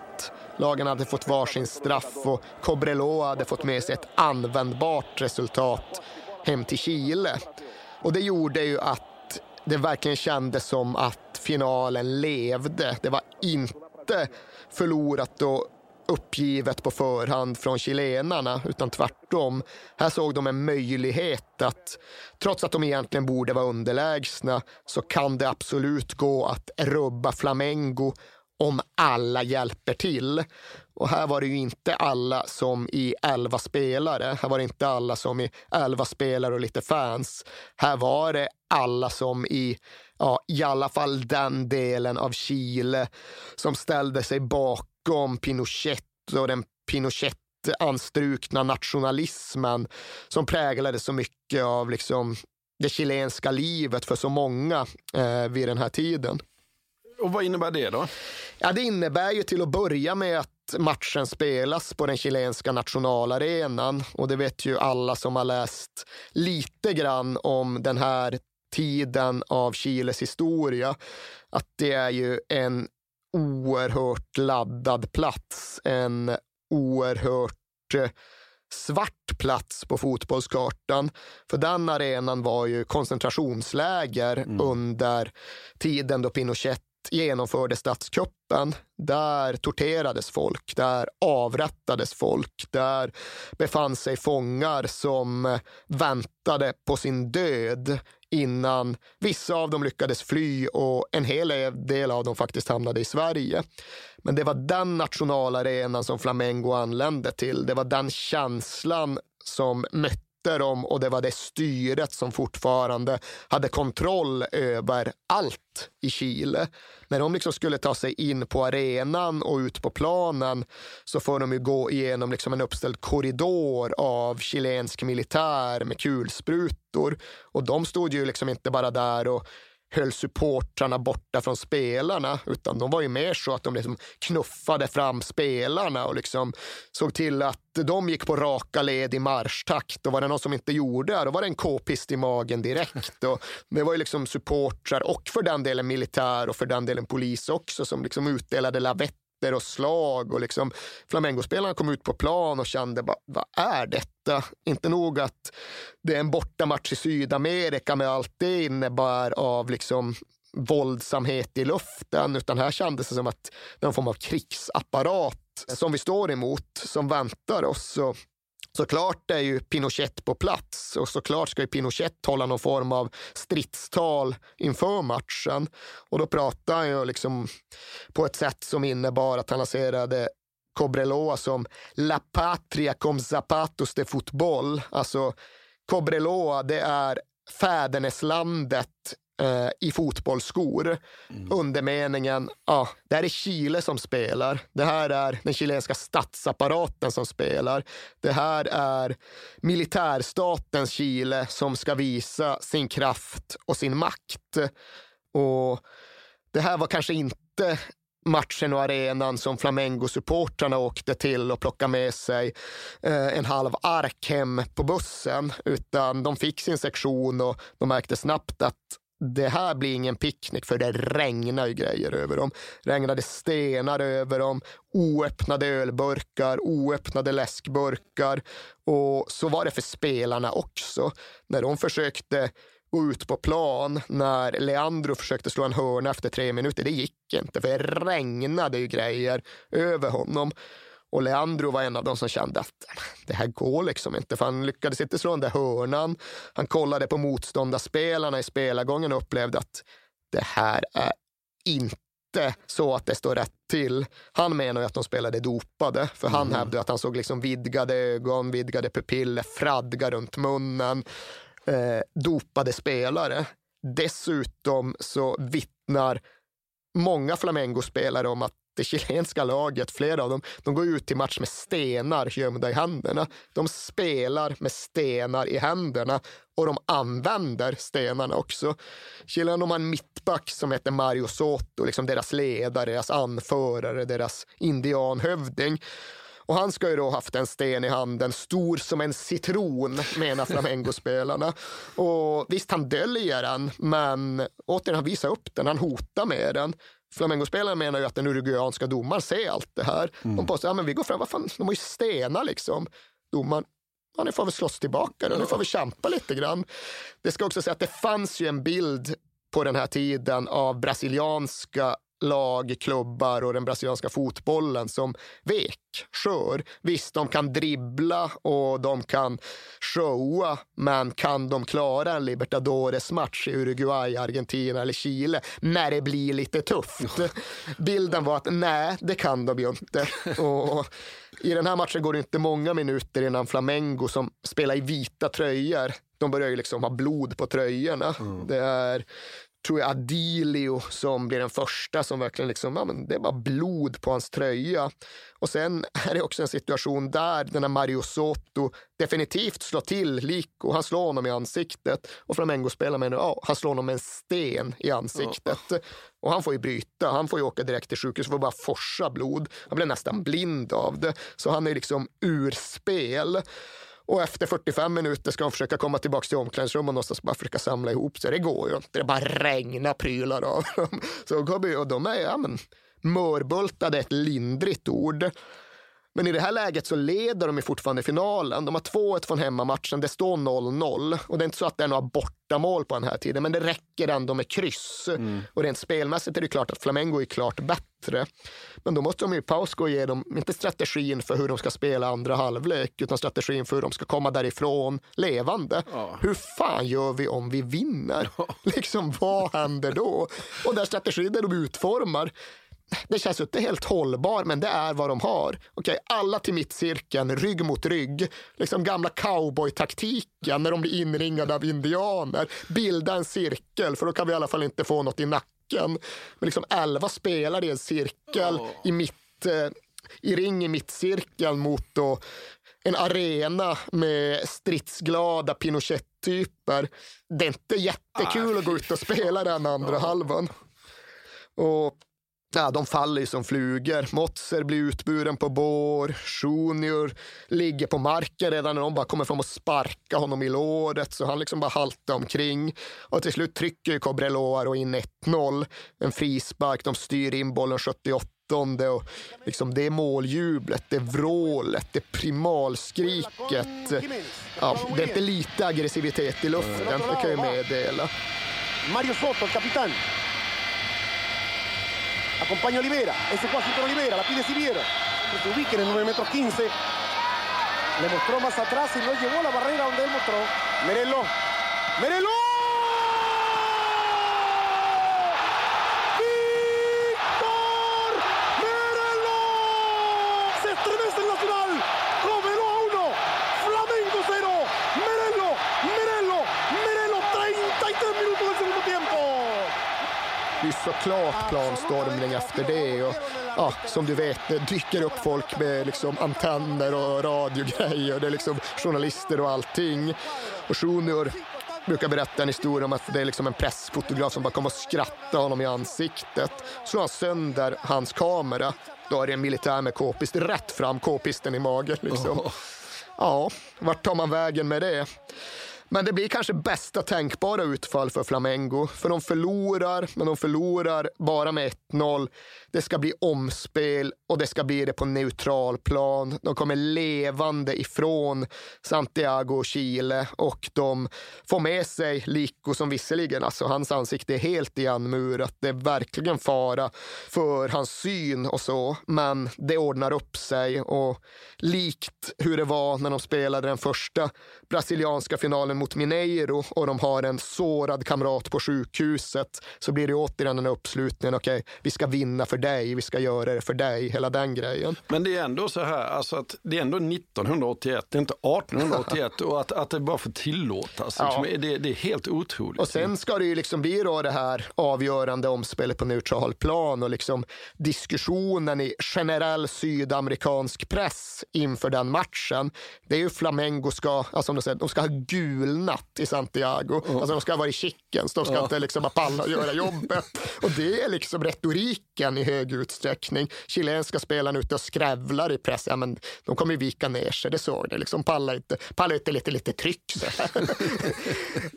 Lagen hade fått varsin straff och Cobreloa hade fått med sig ett användbart resultat hem till Chile. Och det gjorde ju att det verkligen kändes som att finalen levde. Det var inte förlorat och uppgivet på förhand från chilenarna, utan tvärtom. Här såg de en möjlighet att, trots att de egentligen borde vara underlägsna, så kan det absolut gå att rubba Flamengo om alla hjälper till. Och här var det ju inte alla som i elva spelare. Här var det inte alla som i elva spelare och lite fans. Här var det alla som i, ja, i alla fall den delen av Chile som ställde sig bakom Pinochet och den Pinochet anstrukna nationalismen som präglade så mycket av liksom det chilenska livet för så många eh, vid den här tiden. Och vad innebär det då? Ja, det innebär ju till att börja med att matchen spelas på den chilenska nationalarenan och det vet ju alla som har läst lite grann om den här tiden av Chiles historia, att det är ju en oerhört laddad plats, en oerhört eh, svart plats på fotbollskartan. För den arenan var ju koncentrationsläger mm. under tiden då Pinochet genomförde statskuppen. Där torterades folk, där avrättades folk, där befann sig fångar som väntade på sin död innan vissa av dem lyckades fly och en hel del av dem faktiskt hamnade i Sverige. Men det var den nationalarenan som Flamengo anlände till. Det var den känslan som mötte dem och det var det styret som fortfarande hade kontroll över allt i Chile. När de liksom skulle ta sig in på arenan och ut på planen så får de ju gå igenom liksom en uppställd korridor av chilensk militär med kulsprutor. Och de stod ju liksom inte bara där och höll supportrarna borta från spelarna, utan de var ju mer så att de liksom knuffade fram spelarna och liksom såg till att de gick på raka led i marschtakt och var det någon som inte gjorde det, då var det en k-pist i magen direkt. Och det var ju liksom supportrar och för den delen militär och för den delen polis också som liksom utdelade lavetter och slag och liksom Flamengo-spelarna kom ut på plan och kände bara, vad är detta? Inte nog att det är en bortamatch i Sydamerika med allt det innebär av liksom våldsamhet i luften, utan här kändes det som att det är någon form av krigsapparat som vi står emot, som väntar oss. Och Såklart är ju Pinochet på plats och såklart ska ju Pinochet hålla någon form av stridstal inför matchen. Och då pratar han ju liksom på ett sätt som innebar att han lanserade Cobreloa som La Patria com zapatos de fotboll. Alltså Cobreloa, det är fäderneslandet eh, i fotbollsskor. Mm. Undermeningen, ja, det här är Chile som spelar. Det här är den chilenska statsapparaten som spelar. Det här är militärstatens Chile som ska visa sin kraft och sin makt. Och det här var kanske inte matchen och arenan som Flamengo-supportrarna åkte till och plockade med sig eh, en halv ark hem på bussen, utan de fick sin sektion och de märkte snabbt att det här blir ingen picknick för det regnar ju grejer över dem. Regnade stenar över dem, oöppnade ölburkar, oöppnade läskburkar. Och så var det för spelarna också. När de försökte gå ut på plan, när Leandro försökte slå en hörna efter tre minuter, det gick inte för det regnade ju grejer över honom. Och Leandro var en av de som kände att det här går liksom inte, för han lyckades inte slå den där hörnan. Han kollade på motståndarspelarna i spelargången och upplevde att det här är inte så att det står rätt till. Han menar ju att de spelade dopade, för han mm. hävdade att han såg liksom vidgade ögon, vidgade pupiller, fradga runt munnen. Eh, dopade spelare. Dessutom så vittnar många Flamengo-spelare om att det chilenska laget, flera av dem, de går ut till match med stenar gömda i händerna. De spelar med stenar i händerna och de använder stenarna också. Chilen har en mittback som heter Mario Soto, liksom deras ledare, deras anförare, deras indianhövding. Och han ska ju då haft en sten i handen, stor som en citron, menar Flamengo-spelarna. Och visst, han döljer den, men återigen, han visar upp den, han hotar med den. Flamengo-spelarna menar ju att den uruguayanska domaren ser allt det här. Mm. De påstår att ja, vi går fram, vad fan, de har ju stenar liksom. Domaren, ja, ni får väl slåss tillbaka då, ni får väl kämpa lite grann. Det ska också säga att det fanns ju en bild på den här tiden av brasilianska lag, klubbar och den brasilianska fotbollen som vek, skör. Visst, de kan dribbla och de kan showa, men kan de klara en Libertadores-match i Uruguay, Argentina eller Chile när det blir lite tufft? Bilden var att nej, det kan de ju inte. Och I den här matchen går det inte många minuter innan Flamengo som spelar i vita tröjor de börjar ju liksom ha blod på tröjorna. Mm. Det är tror jag Adilio som blir den första som verkligen liksom, ja, men det är bara blod på hans tröja. Och sen är det också en situation där den här Mario Soto definitivt slår till Lico. Han slår honom i ansiktet och Flamengo spelar menar ja, han slår honom med en sten i ansiktet. Ja. Och han får ju bryta. Han får ju åka direkt till sjukhus och bara forsa blod. Han blir nästan blind av det. Så han är liksom ur spel. Och efter 45 minuter ska de försöka komma tillbaka till omklädningsrummet och någonstans bara försöka samla ihop sig. Det går ju inte. Det bara regnar prylar av dem. Så och de är ja, men, mörbultade, ett lindrigt ord. Men i det här läget så leder de fortfarande finalen. De har 2-1 från hemmamatchen. Det står 0-0 och det är inte så att det är några bortamål på den här tiden, men det räcker ändå med kryss. Mm. Och rent spelmässigt är det klart att Flamengo är klart bättre. Men då måste de i paus gå och ge dem, inte strategin för hur de ska spela andra halvlek, utan strategin för hur de ska komma därifrån levande. Ja. Hur fan gör vi om vi vinner? Ja. Liksom, vad händer då? Och den strategin där de utformar, det känns inte helt hållbar, men det är vad de har. Okej, alla till mittcirkeln, rygg mot rygg. Liksom gamla cowboy-taktiken när de blir inringade av indianer. Bilda en cirkel, för då kan vi i alla fall inte få något i nacken. Men liksom elva spelare i en cirkel oh. i mitt eh, i ring i mittcirkeln mot då en arena med stridsglada Pinochet-typer. Det är inte jättekul ah, att gå ut och spela den andra oh. halvan. Och Ja, de faller ju som flugor. Motzer blir utburen på bår. Junior ligger på marken redan när de bara kommer fram och sparkar honom i låret. Så han liksom bara haltar omkring. Och till slut trycker Cobreloa in 1-0. En frispark. De styr in bollen 78 och liksom det måljublet, det vrålet, det primalskriket. Ja, det är inte lite aggressivitet i luften, det kan jag meddela. Mario Soto, kapten. Acompaña Olivera. Ese con Olivera. La pide Siviero. Que se ubique en el 9 metros 15. Le mostró más atrás y lo llevó a la barrera donde él mostró. Merelo. Merelo. Såklart planstormning efter det. Och, ja, som du vet, det dyker upp folk med liksom, antenner och radiogrejer. Det är liksom journalister och allting. Och Junior brukar berätta en historia om att det är liksom en pressfotograf som bara kommer och skrattar honom i ansiktet. Slår han sönder hans kamera, då är det en militär med k-pist rätt fram, k-pisten i magen. Liksom. Ja, vart tar man vägen med det? Men det blir kanske bästa tänkbara utfall för Flamengo. För de förlorar, men de förlorar bara med 1-0. Det ska bli omspel och det ska bli det på neutral plan. De kommer levande ifrån Santiago och Chile och de får med sig Lico som visserligen, alltså hans ansikte är helt igenmurat. Det är verkligen fara för hans syn och så, men det ordnar upp sig och likt hur det var när de spelade den första brasilianska finalen mot Mineiro och de har en sårad kamrat på sjukhuset så blir det återigen den uppslutningen. Okej, okay, vi ska vinna för dig, vi ska göra det för dig, hela den grejen. Men det är ändå så här, alltså att det är ändå 1981, det är inte 1881 och att, att det bara får tillåtas. Ja. Liksom, det, det, är helt otroligt. Och sen ska det ju liksom bli då det här avgörande omspelet på neutral plan och liksom diskussionen i generell sydamerikansk press inför den matchen. Det är ju Flamengo ska, alltså de, säger, de ska ha gulnat i Santiago. Mm. Alltså de ska vara i chickens, de ska ja. inte liksom palla göra jobbet. Och det är liksom retoriken i hög utsträckning. Chilenska spelarna ute och skrävlar i press. Ja, men de kommer ju vika ner sig, det såg ni. Liksom pallar inte, pallar inte lite, lite tryck.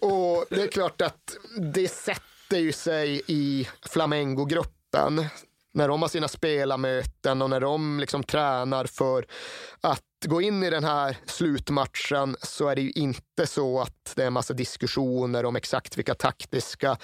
och det är klart att det sätter ju sig i Flamengo-gruppen när de har sina spelarmöten och när de liksom tränar för att gå in i den här slutmatchen så är det ju inte så att det är en massa diskussioner om exakt vilka taktiska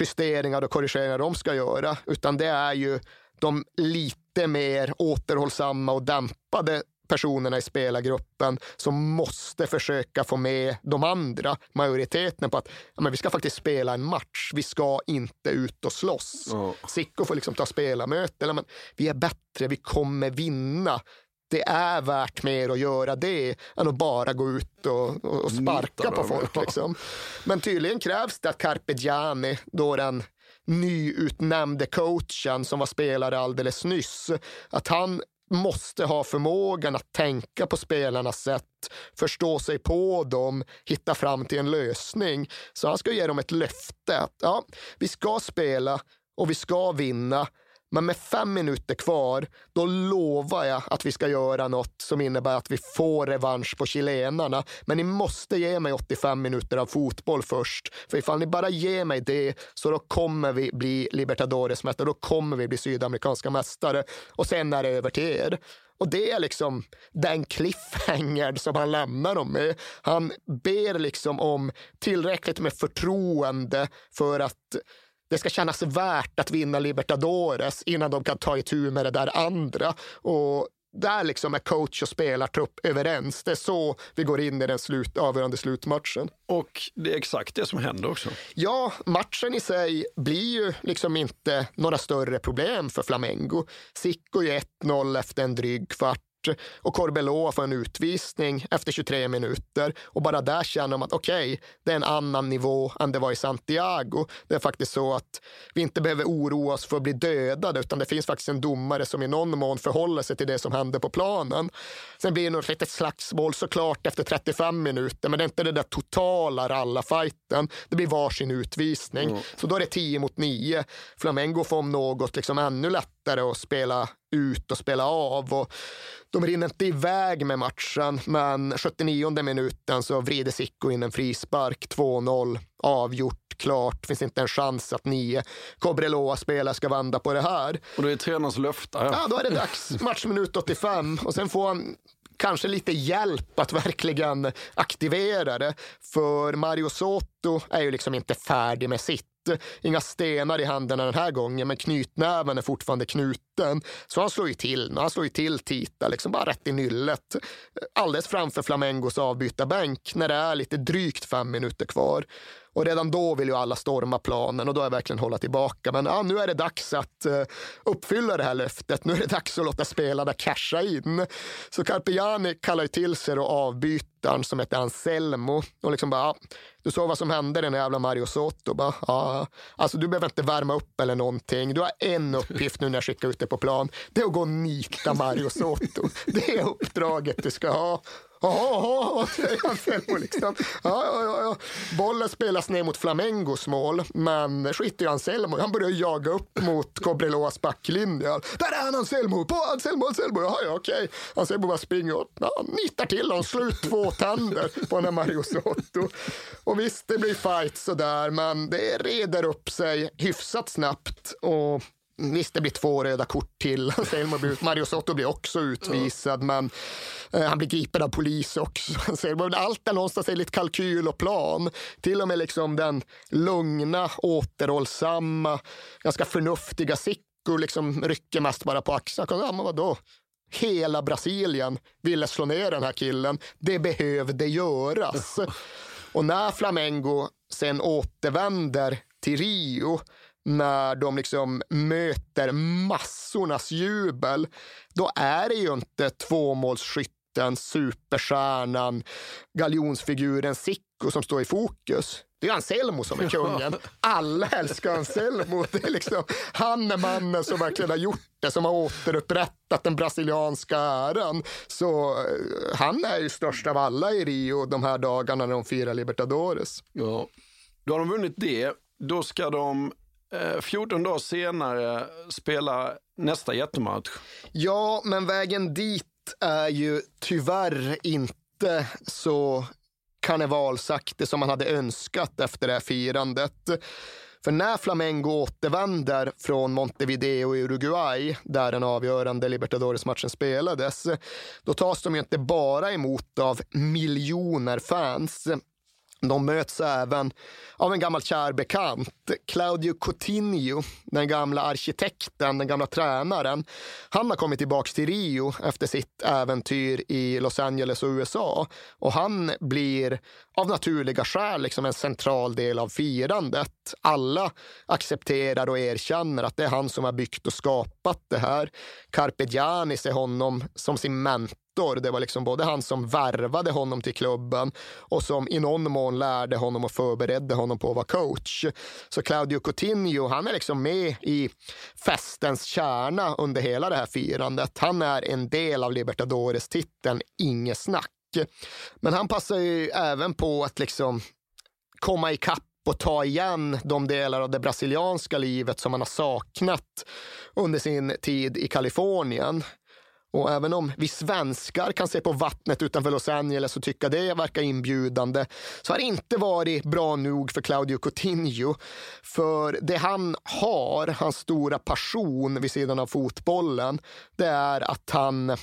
justeringar och korrigeringar de ska göra, utan det är ju de lite mer återhållsamma och dämpade personerna i spelargruppen som måste försöka få med de andra, majoriteten, på att ja, men vi ska faktiskt spela en match. Vi ska inte ut och slåss. Oh. Sicko får liksom ta spelarmöte. Eller, men, vi är bättre, vi kommer vinna det är värt mer att göra det än att bara gå ut och, och sparka på folk. Liksom. Men tydligen krävs det att Carpe Giani, då den nyutnämnde coachen som var spelare alldeles nyss, att han måste ha förmågan att tänka på spelarnas sätt, förstå sig på dem, hitta fram till en lösning. Så han ska ge dem ett löfte att ja, vi ska spela och vi ska vinna, men med fem minuter kvar, då lovar jag att vi ska göra något som innebär att vi får revansch på chilenarna. Men ni måste ge mig 85 minuter av fotboll först. För ifall ni bara ger mig det, så då kommer vi bli Libertadores-mästare. Då kommer vi bli sydamerikanska mästare. Och sen är det över till er. Och det är liksom den cliffhanger som han lämnar dem med. Han ber liksom om tillräckligt med förtroende för att det ska kännas värt att vinna Libertadores innan de kan ta itu med det där andra. Och där liksom är coach och spelartrupp överens. Det är så vi går in i den slut, avgörande slutmatchen. Och det är exakt det som händer också. Ja, matchen i sig blir ju liksom inte några större problem för Flamengo. Sicko är 1-0 efter en dryg kvart och Corbeloa får en utvisning efter 23 minuter. Och bara där känner man att okej, okay, det är en annan nivå än det var i Santiago. Det är faktiskt så att vi inte behöver oroa oss för att bli dödade, utan det finns faktiskt en domare som i någon mån förhåller sig till det som händer på planen. Sen blir det nog ett litet slagsmål såklart efter 35 minuter, men det är inte det där totala rallarfajten. Det blir varsin utvisning. Mm. Så då är det 10 mot 9. Flamengo får om något liksom ännu lättare att spela ut och spela av. Och de rinner inte iväg med matchen, men 79 minuten så vrider Sicko in en frispark, 2-0, avgjort, klart. Finns inte en chans att nio Cobreloa-spelare ska vända på det här. Och det är tränarens löfte. Ja. ja, då är det dags. Matchminut 85 och sen får han kanske lite hjälp att verkligen aktivera det. För Mario Soto är ju liksom inte färdig med sitt. Inga stenar i händerna den här gången, men knytnäven är fortfarande knuten. Så han slår ju till. Han slår ju till Tita, liksom bara rätt i nyllet. Alldeles framför Flamengos avbytarbänk när det är lite drygt fem minuter kvar. Och redan då vill ju alla storma planen och då är verkligen hålla tillbaka. Men ja, nu är det dags att uh, uppfylla det här löftet. Nu är det dags att låta spelarna casha in. Så Carpiani kallar ju till sig då avbytaren som heter Anselmo och liksom bara, ja, du såg vad som hände den jävla Mario Soto. Bara, ja, alltså du behöver inte värma upp eller någonting. Du har en uppgift nu när jag skickar ut dig på plan. Det är att gå och nita Mario Soto. Det är uppdraget du ska ha. Ja, säger Anselmo liksom. Ja, ja, ja. Bollen spelas ner mot Flamengos mål, men skiter i Anselmo. Han börjar jaga upp mot Cobreloas backlinje. Där är han Anselmo! På Anselmo, Anselmo! Ja, ja, okej. Anselmo bara springer och ja, nitar till honom, slår ut två tänder på den här Mario Soto. Och visst, det blir fight sådär, men det reder upp sig hyfsat snabbt. Och Visst, det blir två röda kort till. Mario Soto blir också utvisad, men eh, han blir gripen av polis också. Allt är någonstans enligt kalkyl och plan. Till och med liksom den lugna, återhållsamma, ganska förnuftiga Sicko liksom rycker mest bara på axlarna. Ja, men vadå? Hela Brasilien ville slå ner den här killen. Det behövde göras. Och när Flamengo sen återvänder till Rio när de liksom möter massornas jubel, då är det ju inte tvåmålsskytten, superstjärnan, galjonsfiguren Sicko som står i fokus. Det är Anselmo som är kungen. Alla älskar Anselmo. Det är liksom, han är mannen som verkligen har gjort det, som har återupprättat den brasilianska äran. Så eh, han är ju störst av alla i Rio de här dagarna när de firar Libertadores. Ja, då har de vunnit det. Då ska de Eh, 14 dagar senare spela nästa jättematch. Ja, men vägen dit är ju tyvärr inte så karnevalsaktig som man hade önskat efter det här firandet. För när Flamengo återvänder från Montevideo i Uruguay, där den avgörande Libertadores-matchen spelades, då tas de ju inte bara emot av miljoner fans de möts även av en gammal kär bekant, Claudio Coutinho, den gamla arkitekten, den gamla tränaren. Han har kommit tillbaka till Rio efter sitt äventyr i Los Angeles och USA och han blir av naturliga skäl liksom en central del av firandet. Alla accepterar och erkänner att det är han som har byggt och skapat det här. Carpe Gianni ser honom som sin mentor det var liksom både han som värvade honom till klubben och som i någon mån lärde honom och förberedde honom på att vara coach. Så Claudio Coutinho, han är liksom med i festens kärna under hela det här firandet. Han är en del av Libertadores-titeln, inget snack. Men han passar ju även på att liksom komma ikapp och ta igen de delar av det brasilianska livet som han har saknat under sin tid i Kalifornien. Och även om vi svenskar kan se på vattnet utanför Los Angeles och tycka det verkar inbjudande så har det inte varit bra nog för Claudio Coutinho. För det han har, hans stora passion vid sidan av fotbollen, det är att han,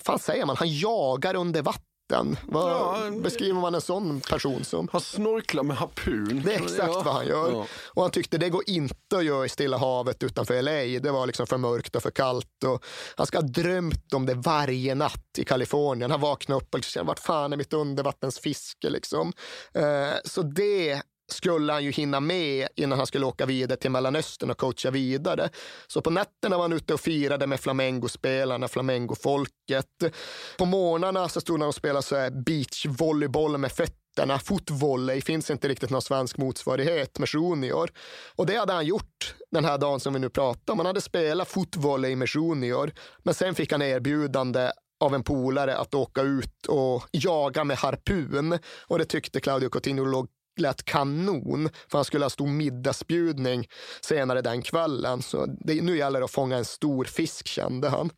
fan säger man, han jagar under vatten vatten. Vad ja, beskriver man en sån person som? Han snorklar med harpun. Det är exakt ja. vad han gör. Ja. Och han tyckte det går inte att göra i Stilla havet utanför LA. Det var liksom för mörkt och för kallt. Och han ska ha drömt om det varje natt i Kalifornien. Han vaknade upp och kände, vart fan är mitt undervattensfiske liksom? Eh, så det skulle han ju hinna med innan han skulle åka vidare till Mellanöstern och coacha vidare. Så på nätterna var han ute och firade med Flamengo-spelarna, Flamengo-folket. På morgnarna så stod han och spelade så beachvolleyboll med fötterna. Fotvolley finns inte riktigt någon svensk motsvarighet med junior. Och det hade han gjort den här dagen som vi nu pratar om. Han hade spelat fotvolley med junior, men sen fick han erbjudande av en polare att åka ut och jaga med harpun. Och det tyckte Claudio Coutinho låg lät kanon, för han skulle ha stor middagsbjudning senare den kvällen. Så det, nu gäller det att fånga en stor fisk, kände han.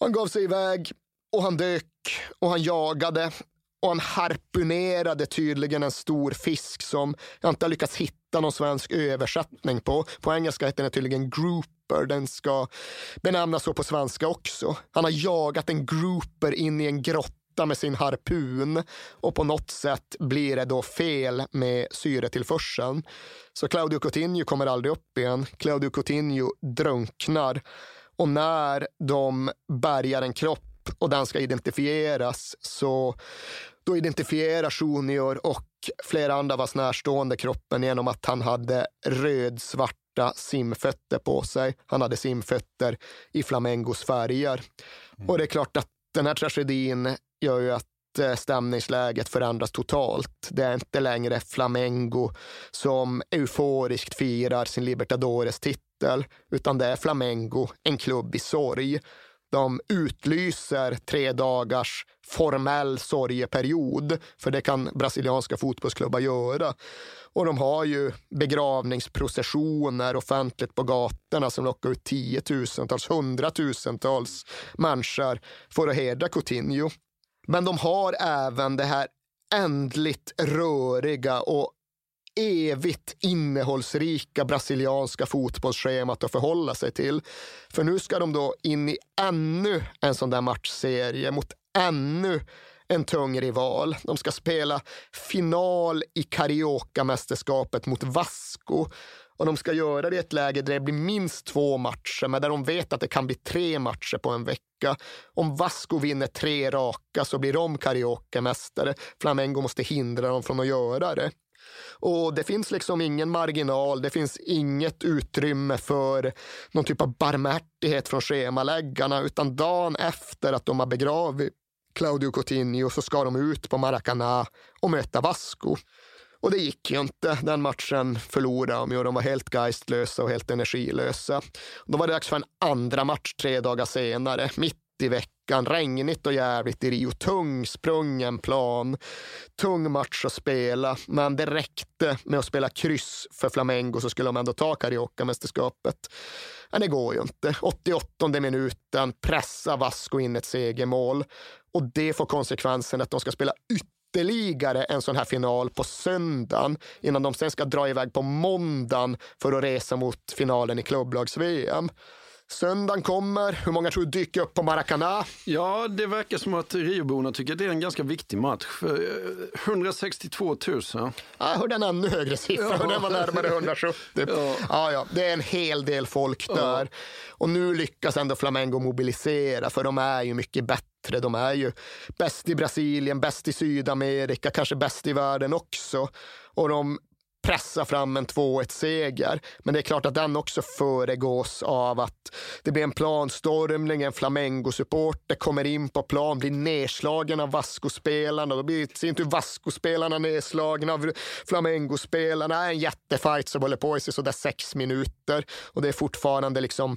Han gav sig iväg och han dök och han jagade och han harpunerade tydligen en stor fisk som jag inte har lyckats hitta någon svensk översättning på. På engelska heter den tydligen grouper. Den ska benämnas så på svenska också. Han har jagat en grouper in i en grotta skjuta med sin harpun och på något sätt blir det då fel med syretillförseln. Så Claudio Coutinho kommer aldrig upp igen. Claudio Coutinho drunknar och när de bärgar en kropp och den ska identifieras så då identifierar Junior och flera andra av hans närstående kroppen genom att han hade rödsvarta simfötter på sig. Han hade simfötter i Flamengos färger. Mm. Och det är klart att den här tragedin gör ju att eh, stämningsläget förändras totalt. Det är inte längre Flamengo som euforiskt firar sin Libertadores-titel, utan det är Flamengo, en klubb i sorg. De utlyser tre dagars formell sorgeperiod, för det kan brasilianska fotbollsklubbar göra. Och de har ju begravningsprocessioner offentligt på gatorna som lockar ut tiotusentals, hundratusentals människor för att hedra Coutinho. Men de har även det här ändligt röriga och evigt innehållsrika brasilianska fotbollsschemat att förhålla sig till. För nu ska de då in i ännu en sån där matchserie mot ännu en tung rival. De ska spela final i Carioca-mästerskapet mot Vasco och de ska göra det i ett läge där det blir minst två matcher, men där de vet att det kan bli tre matcher på en vecka. Om Vasco vinner tre raka så blir de Carioca-mästare. Flamengo måste hindra dem från att göra det. Och det finns liksom ingen marginal, det finns inget utrymme för någon typ av barmhärtighet från schemaläggarna, utan dagen efter att de har begravit Claudio Coutinho så ska de ut på Maracana och möta Vasco. Och det gick ju inte. Den matchen förlorade de ju. De var helt geistlösa och helt energilösa. Då var det dags för en andra match tre dagar senare, mitt i veckan. Regnigt och jävligt i Rio. Tung sprungen plan. Tung match att spela, men det räckte med att spela kryss för Flamengo så skulle de ändå ta Carioca-mästerskapet. Men det går ju inte. 88 minuten pressar Vasco in ett segermål och det får konsekvensen att de ska spela ytterligare ytterligare en sån här final på söndagen innan de sen ska dra iväg på måndagen för att resa mot finalen i klubblags-VM. Söndagen kommer. Hur många tror du dyker upp på Maracanã? Ja, det verkar som att Rioborna tycker att det är en ganska viktig match. För eh, 162 000. Ja, jag hörde en ännu högre siffra. Ja. Den var närmare 170. Ja. Ja, ja, det är en hel del folk där. Och nu lyckas ändå Flamengo mobilisera, för de är ju mycket bättre. De är ju bäst i Brasilien, bäst i Sydamerika, kanske bäst i världen också. Och de pressa fram en 2-1-seger. Men det är klart att den också föregås av att det blir en planstormning, en Flamengo-supporter kommer in på plan, blir nedslagen av Vasco-spelarna. Då blir i sin tur Vasco-spelarna nedslagna av Flamengo-spelarna. En jättefight som håller på i sig sådär sex minuter. Och det är fortfarande liksom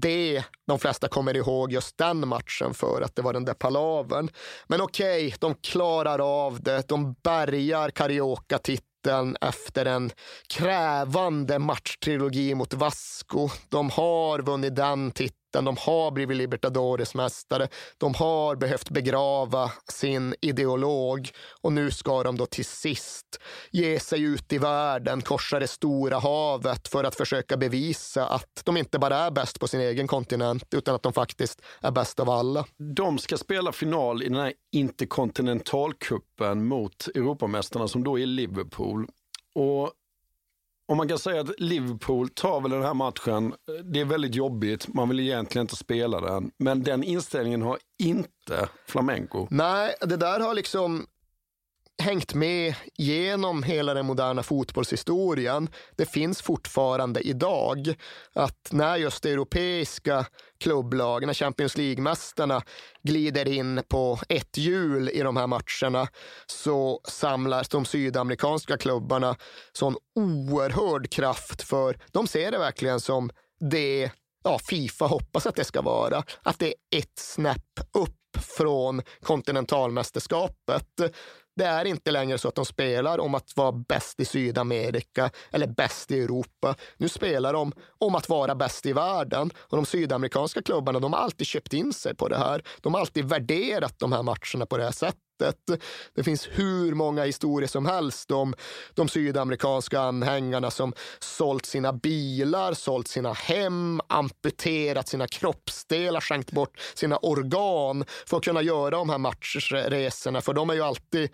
det de flesta kommer ihåg just den matchen för, att det var den där palavern. Men okej, okay, de klarar av det. De bärgar Carioca-titeln efter en krävande matchtrilogi mot Vasco. De har vunnit den titeln de har blivit Libertadores-mästare. De har behövt begrava sin ideolog och nu ska de då till sist ge sig ut i världen, korsa det stora havet för att försöka bevisa att de inte bara är bäst på sin egen kontinent utan att de faktiskt är bäst av alla. De ska spela final i den här interkontinentalkuppen mot Europamästarna som då är Liverpool. Och om man kan säga att Liverpool tar väl den här matchen, det är väldigt jobbigt, man vill egentligen inte spela den. Men den inställningen har inte Flamengo. Nej, det där har liksom hängt med genom hela den moderna fotbollshistorien. Det finns fortfarande idag att när just europeiska klubblag, när Champions League-mästarna glider in på ett hjul i de här matcherna så samlas de sydamerikanska klubbarna sån oerhörd kraft för de ser det verkligen som det ja, Fifa hoppas att det ska vara. Att det är ett snäpp upp från kontinentalmästerskapet. Det är inte längre så att de spelar om att vara bäst i Sydamerika eller bäst i Europa. Nu spelar de om att vara bäst i världen. Och de sydamerikanska klubbarna de har alltid köpt in sig på det här. De har alltid värderat de här matcherna på det här sättet. Det finns hur många historier som helst om de sydamerikanska anhängarna som sålt sina bilar, sålt sina hem, amputerat sina kroppsdelar, skänkt bort sina organ för att kunna göra de här matchresorna. För de är ju alltid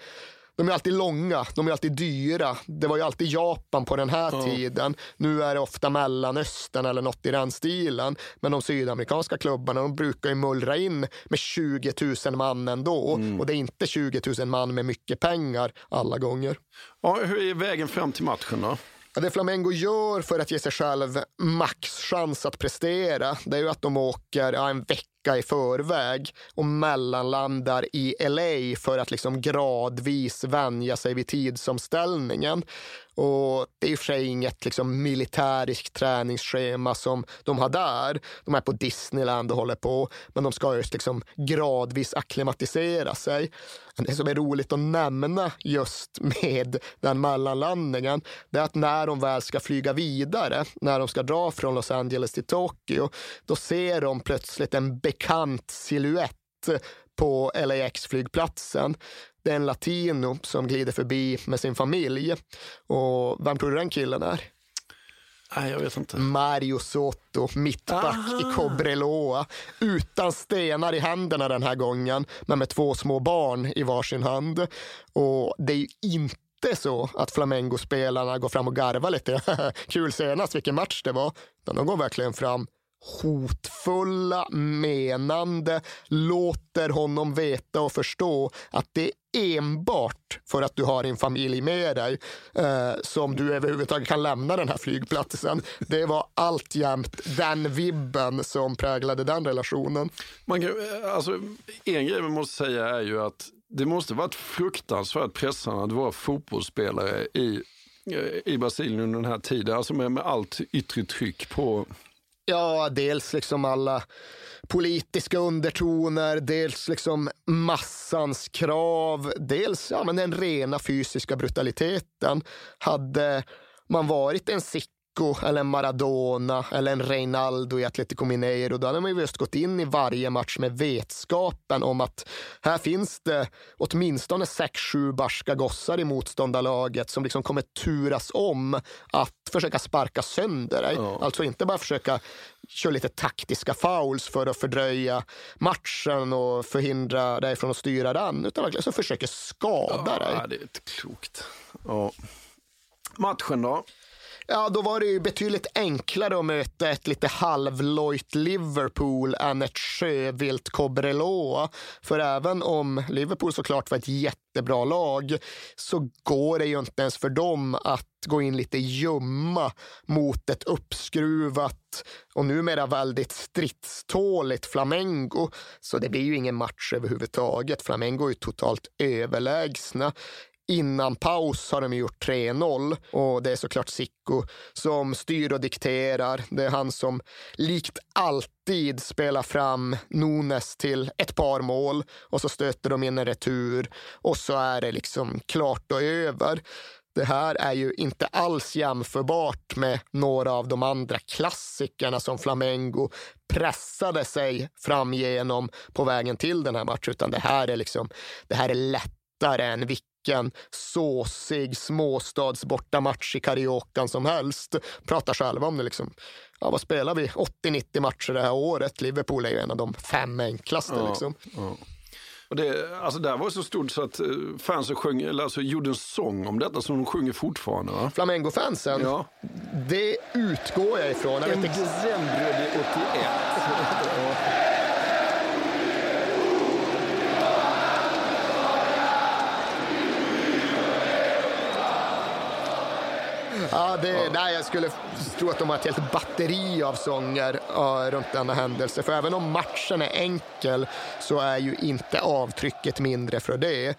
de är alltid långa, de är alltid dyra. Det var ju alltid Japan på den här Ja. tiden. Nu är det ofta Mellanöstern eller något i den stilen. Men de sydamerikanska klubbarna de brukar ju mullra in med 20 000 man ändå. Och det är inte 20 000 man med mycket pengar alla gånger. Ja, hur är vägen fram till matchen då? Det Flamengo gör för att ge sig själv maxchans att prestera, det är ju att de åker ja, en vecka i förväg och mellanlandar i LA för att liksom gradvis vänja sig vid tidsomställningen. Och det är i och för sig inget liksom militäriskt träningsschema som de har där. De är på Disneyland och håller på, men de ska just liksom gradvis akklimatisera sig. Det som är roligt att nämna just med den mellanlandningen, det är att när de väl ska flyga vidare, när de ska dra från Los Angeles till Tokyo, då ser de plötsligt en bekant siluett på LAX-flygplatsen. Det är en latino som glider förbi med sin familj. Och vem tror du den killen är? Nej, jag vet inte. Mario Soto, mittback i Cobreloa. Utan stenar i händerna den här gången, men med två små barn i varsin hand. Och det är ju inte så att Flamengo-spelarna går fram och garvar lite. Kul senast vilken match det var. Utan de går verkligen fram hotfulla, menande, låter honom veta och förstå att det är enbart för att du har din familj med dig eh, som du överhuvudtaget kan lämna den här flygplatsen. Det var alltjämt den vibben som präglade den relationen. Man kan, eh, alltså, en grej man måste säga är ju att det måste varit fruktansvärt pressande att vara fotbollsspelare i, eh, i Brasilien under den här tiden. Alltså med, med allt yttre tryck på Ja, dels liksom alla politiska undertoner, dels liksom massans krav, dels ja, men den rena fysiska brutaliteten. Hade man varit en sick Zico eller Maradona eller en Reinaldo i Atletico Mineiro, då hade man ju just gått in i varje match med vetskapen om att här finns det åtminstone sex, sju barska gossar i motståndarlaget som liksom kommer turas om att försöka sparka sönder dig. Ja. Alltså inte bara försöka köra lite taktiska fouls för att fördröja matchen och förhindra dig från att styra den, utan verkligen så försöker skada ja, dig. Det är inte klokt. Ja. Matchen då? Ja, då var det ju betydligt enklare att möta ett lite halvlojt Liverpool än ett sjövilt Cobreloa. För även om Liverpool såklart var ett jättebra lag så går det ju inte ens för dem att gå in lite ljumma mot ett uppskruvat och numera väldigt stridståligt Flamengo. Så det blir ju ingen match överhuvudtaget. Flamengo är ju totalt överlägsna. Innan paus har de gjort 3-0 och det är såklart Sicko som styr och dikterar. Det är han som likt alltid spelar fram Nunes till ett par mål och så stöter de in en retur och så är det liksom klart och över. Det här är ju inte alls jämförbart med några av de andra klassikerna som Flamengo pressade sig fram genom på vägen till den här matchen, utan det här är liksom, det här är lättare än vilken vilken såsig småstads bortamatch i Cariocan som helst. Pratar själva om det. Liksom. Ja, vad spelar vi? 80-90 matcher det här året. Liverpool är ju en av de fem enklaste. Ja, liksom. ja. Och det, alltså det var så stort så att eh, fansen sjöng, eller alltså gjorde en sång om detta som de sjunger fortfarande. Va? Flamengo-fansen? Ja. Det utgår jag ifrån. Jag en december 81. Ja, det, ja. Nej, jag skulle tro att de har ett helt batteri av sånger uh, runt denna händelse. För även om matchen är enkel så är ju inte avtrycket mindre för det.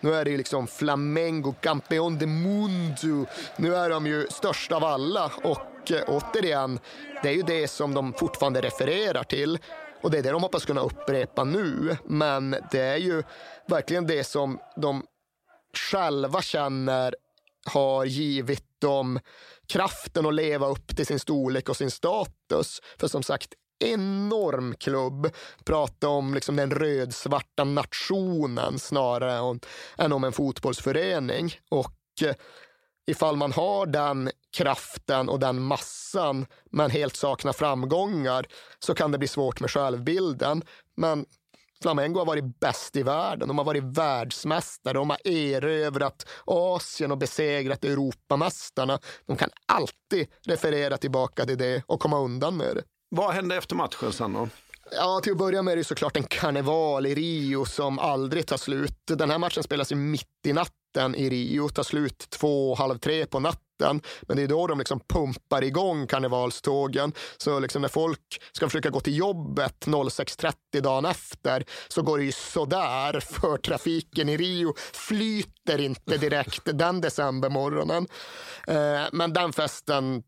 Nu är det ju liksom Flamengo, Campeón de Mundo. Nu är de ju störst av alla och eh, återigen, det är ju det som de fortfarande refererar till. Och det är det de hoppas kunna upprepa nu. Men det är ju verkligen det som de själva känner har givit om kraften att leva upp till sin storlek och sin status. För som sagt, enorm klubb. Prata om liksom den rödsvarta nationen snarare än, om en fotbollsförening. Och eh, ifall man har den kraften och den massan men helt saknar framgångar så kan det bli svårt med självbilden. Men Flamengo har varit bäst i världen. De har varit världsmästare. De har erövrat Asien och besegrat Europamästarna. De kan alltid referera tillbaka till det och komma undan med det. Vad hände efter matchen sen då? Ja, till att börja med är det såklart en karneval i Rio som aldrig tar slut. Den här matchen spelas ju mitt i natten i Rio, tar slut två, halv tre på natten natten. Men det är då de liksom pumpar igång karnevalstågen. Så liksom när folk ska försöka gå till jobbet 06.30 dagen efter så går det ju sådär för trafiken i Rio flyter inte direkt den decembermorgonen. Eh, men den festen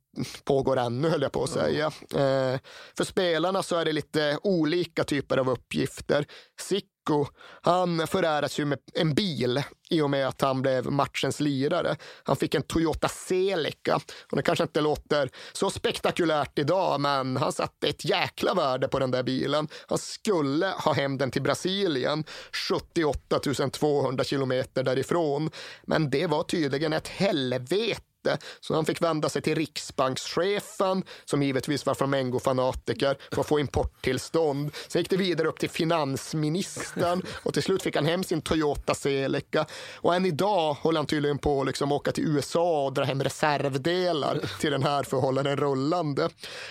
pågår ännu, höll jag på att säga. Eh, för spelarna så är det lite olika typer av uppgifter. Sicko, han föräras ju med en bil i och med att han blev matchens lirare. Han fick en Toyota Celica och det kanske inte låter så spektakulärt idag, men han satte ett jäkla värde på den där bilen. Han skulle ha hem den till Brasilien, 78 200 kilometer därifrån. Men det var tydligen ett helvete så han fick vända sig till riksbankschefen, som givetvis var Flamengo-fanatiker, för att få importtillstånd. Sen gick det vidare upp till finansministern och till slut fick han hem sin Toyota Celica. Och än idag håller han tydligen på att liksom åka till USA och dra hem reservdelar till den här för att hålla den rullande.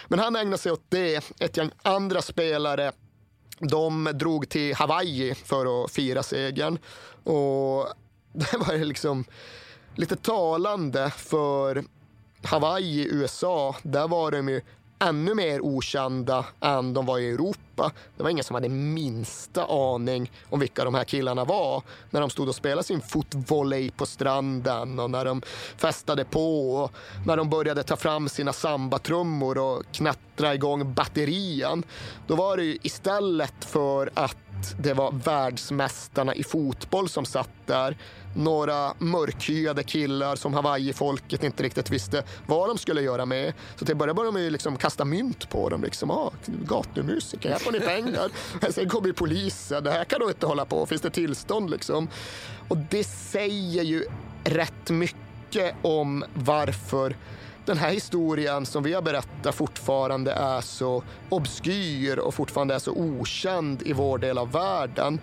Men han ägnar sig åt det. Ett gäng andra spelare de drog till Hawaii för att fira segern. Och det var liksom lite talande för Hawaii i USA. Där var de ju ännu mer okända än de var i Europa. Det var ingen som hade minsta aning om vilka de här killarna var när de stod och spelade sin fotvolley på stranden och när de festade på och när de började ta fram sina sambatrummor och knattra igång batterian. Då var det ju istället för att att det var världsmästarna i fotboll som satt där. Några mörkhyade killar som Hawaii-folket inte riktigt visste vad de skulle göra med. Så till början började de liksom kasta mynt på dem. Liksom, ah, gatumusiker, här får ni pengar. Sen kommer ju polisen, det här kan du inte hålla på, finns det tillstånd liksom? Och det säger ju rätt mycket om varför den här historien som vi har berättat fortfarande är så obskyr och fortfarande är så okänd i vår del av världen.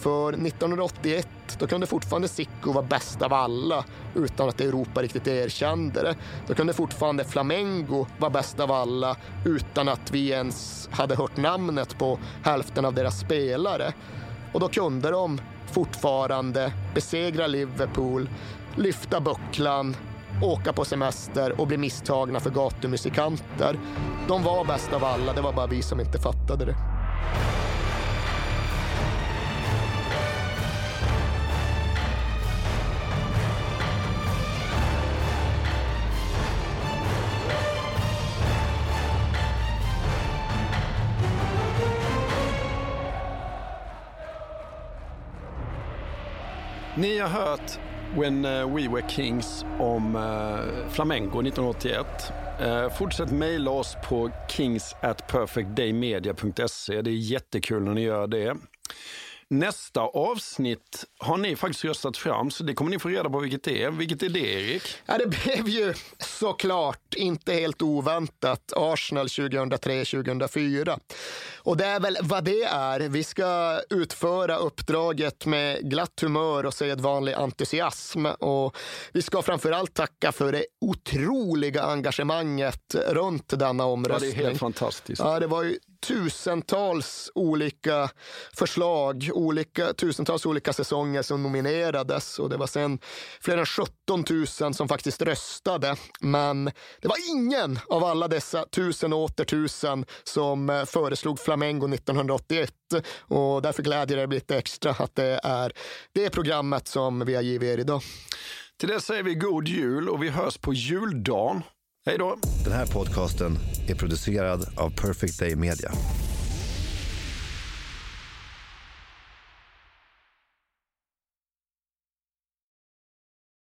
För 1981 då kunde fortfarande Sicko vara bäst av alla utan att Europa riktigt erkände det. Då kunde fortfarande Flamengo vara bäst av alla utan att vi ens hade hört namnet på hälften av deras spelare. Och då kunde de fortfarande besegra Liverpool, lyfta bucklan åka på semester och bli misstagna för gatumusikanter. De var bäst av alla, det var bara vi som inte fattade det. Ni har hört When uh, We Were Kings om uh, Flamengo 1981. Uh, fortsätt mejla oss på kings at perfectdaymedia.se. Det är jättekul när ni gör det. Nästa avsnitt har ni faktiskt röstat fram, så det kommer ni få reda på vilket det är. Vilket är det, Erik? Ja, det blev ju såklart, inte helt oväntat, Arsenal 2003-2004. Och det är väl vad det är. Vi ska utföra uppdraget med glatt humör och sedvanlig entusiasm. Och vi ska framförallt tacka för det otroliga engagemanget runt denna omröstning. Ja, det är helt fantastiskt. Ja, det var ju tusentals olika förslag, olika, tusentals olika säsonger som nominerades och det var sen fler än 17 000 som faktiskt röstade. Men det var ingen av alla dessa tusen och åter tusen som eh, föreslog Flamengo 1981 och därför glädjer det lite extra att det är det programmet som vi har givit er idag. Till det säger vi god jul och vi hörs på juldagen. Hej då! Den här podcasten är producerad av Perfect Day Media.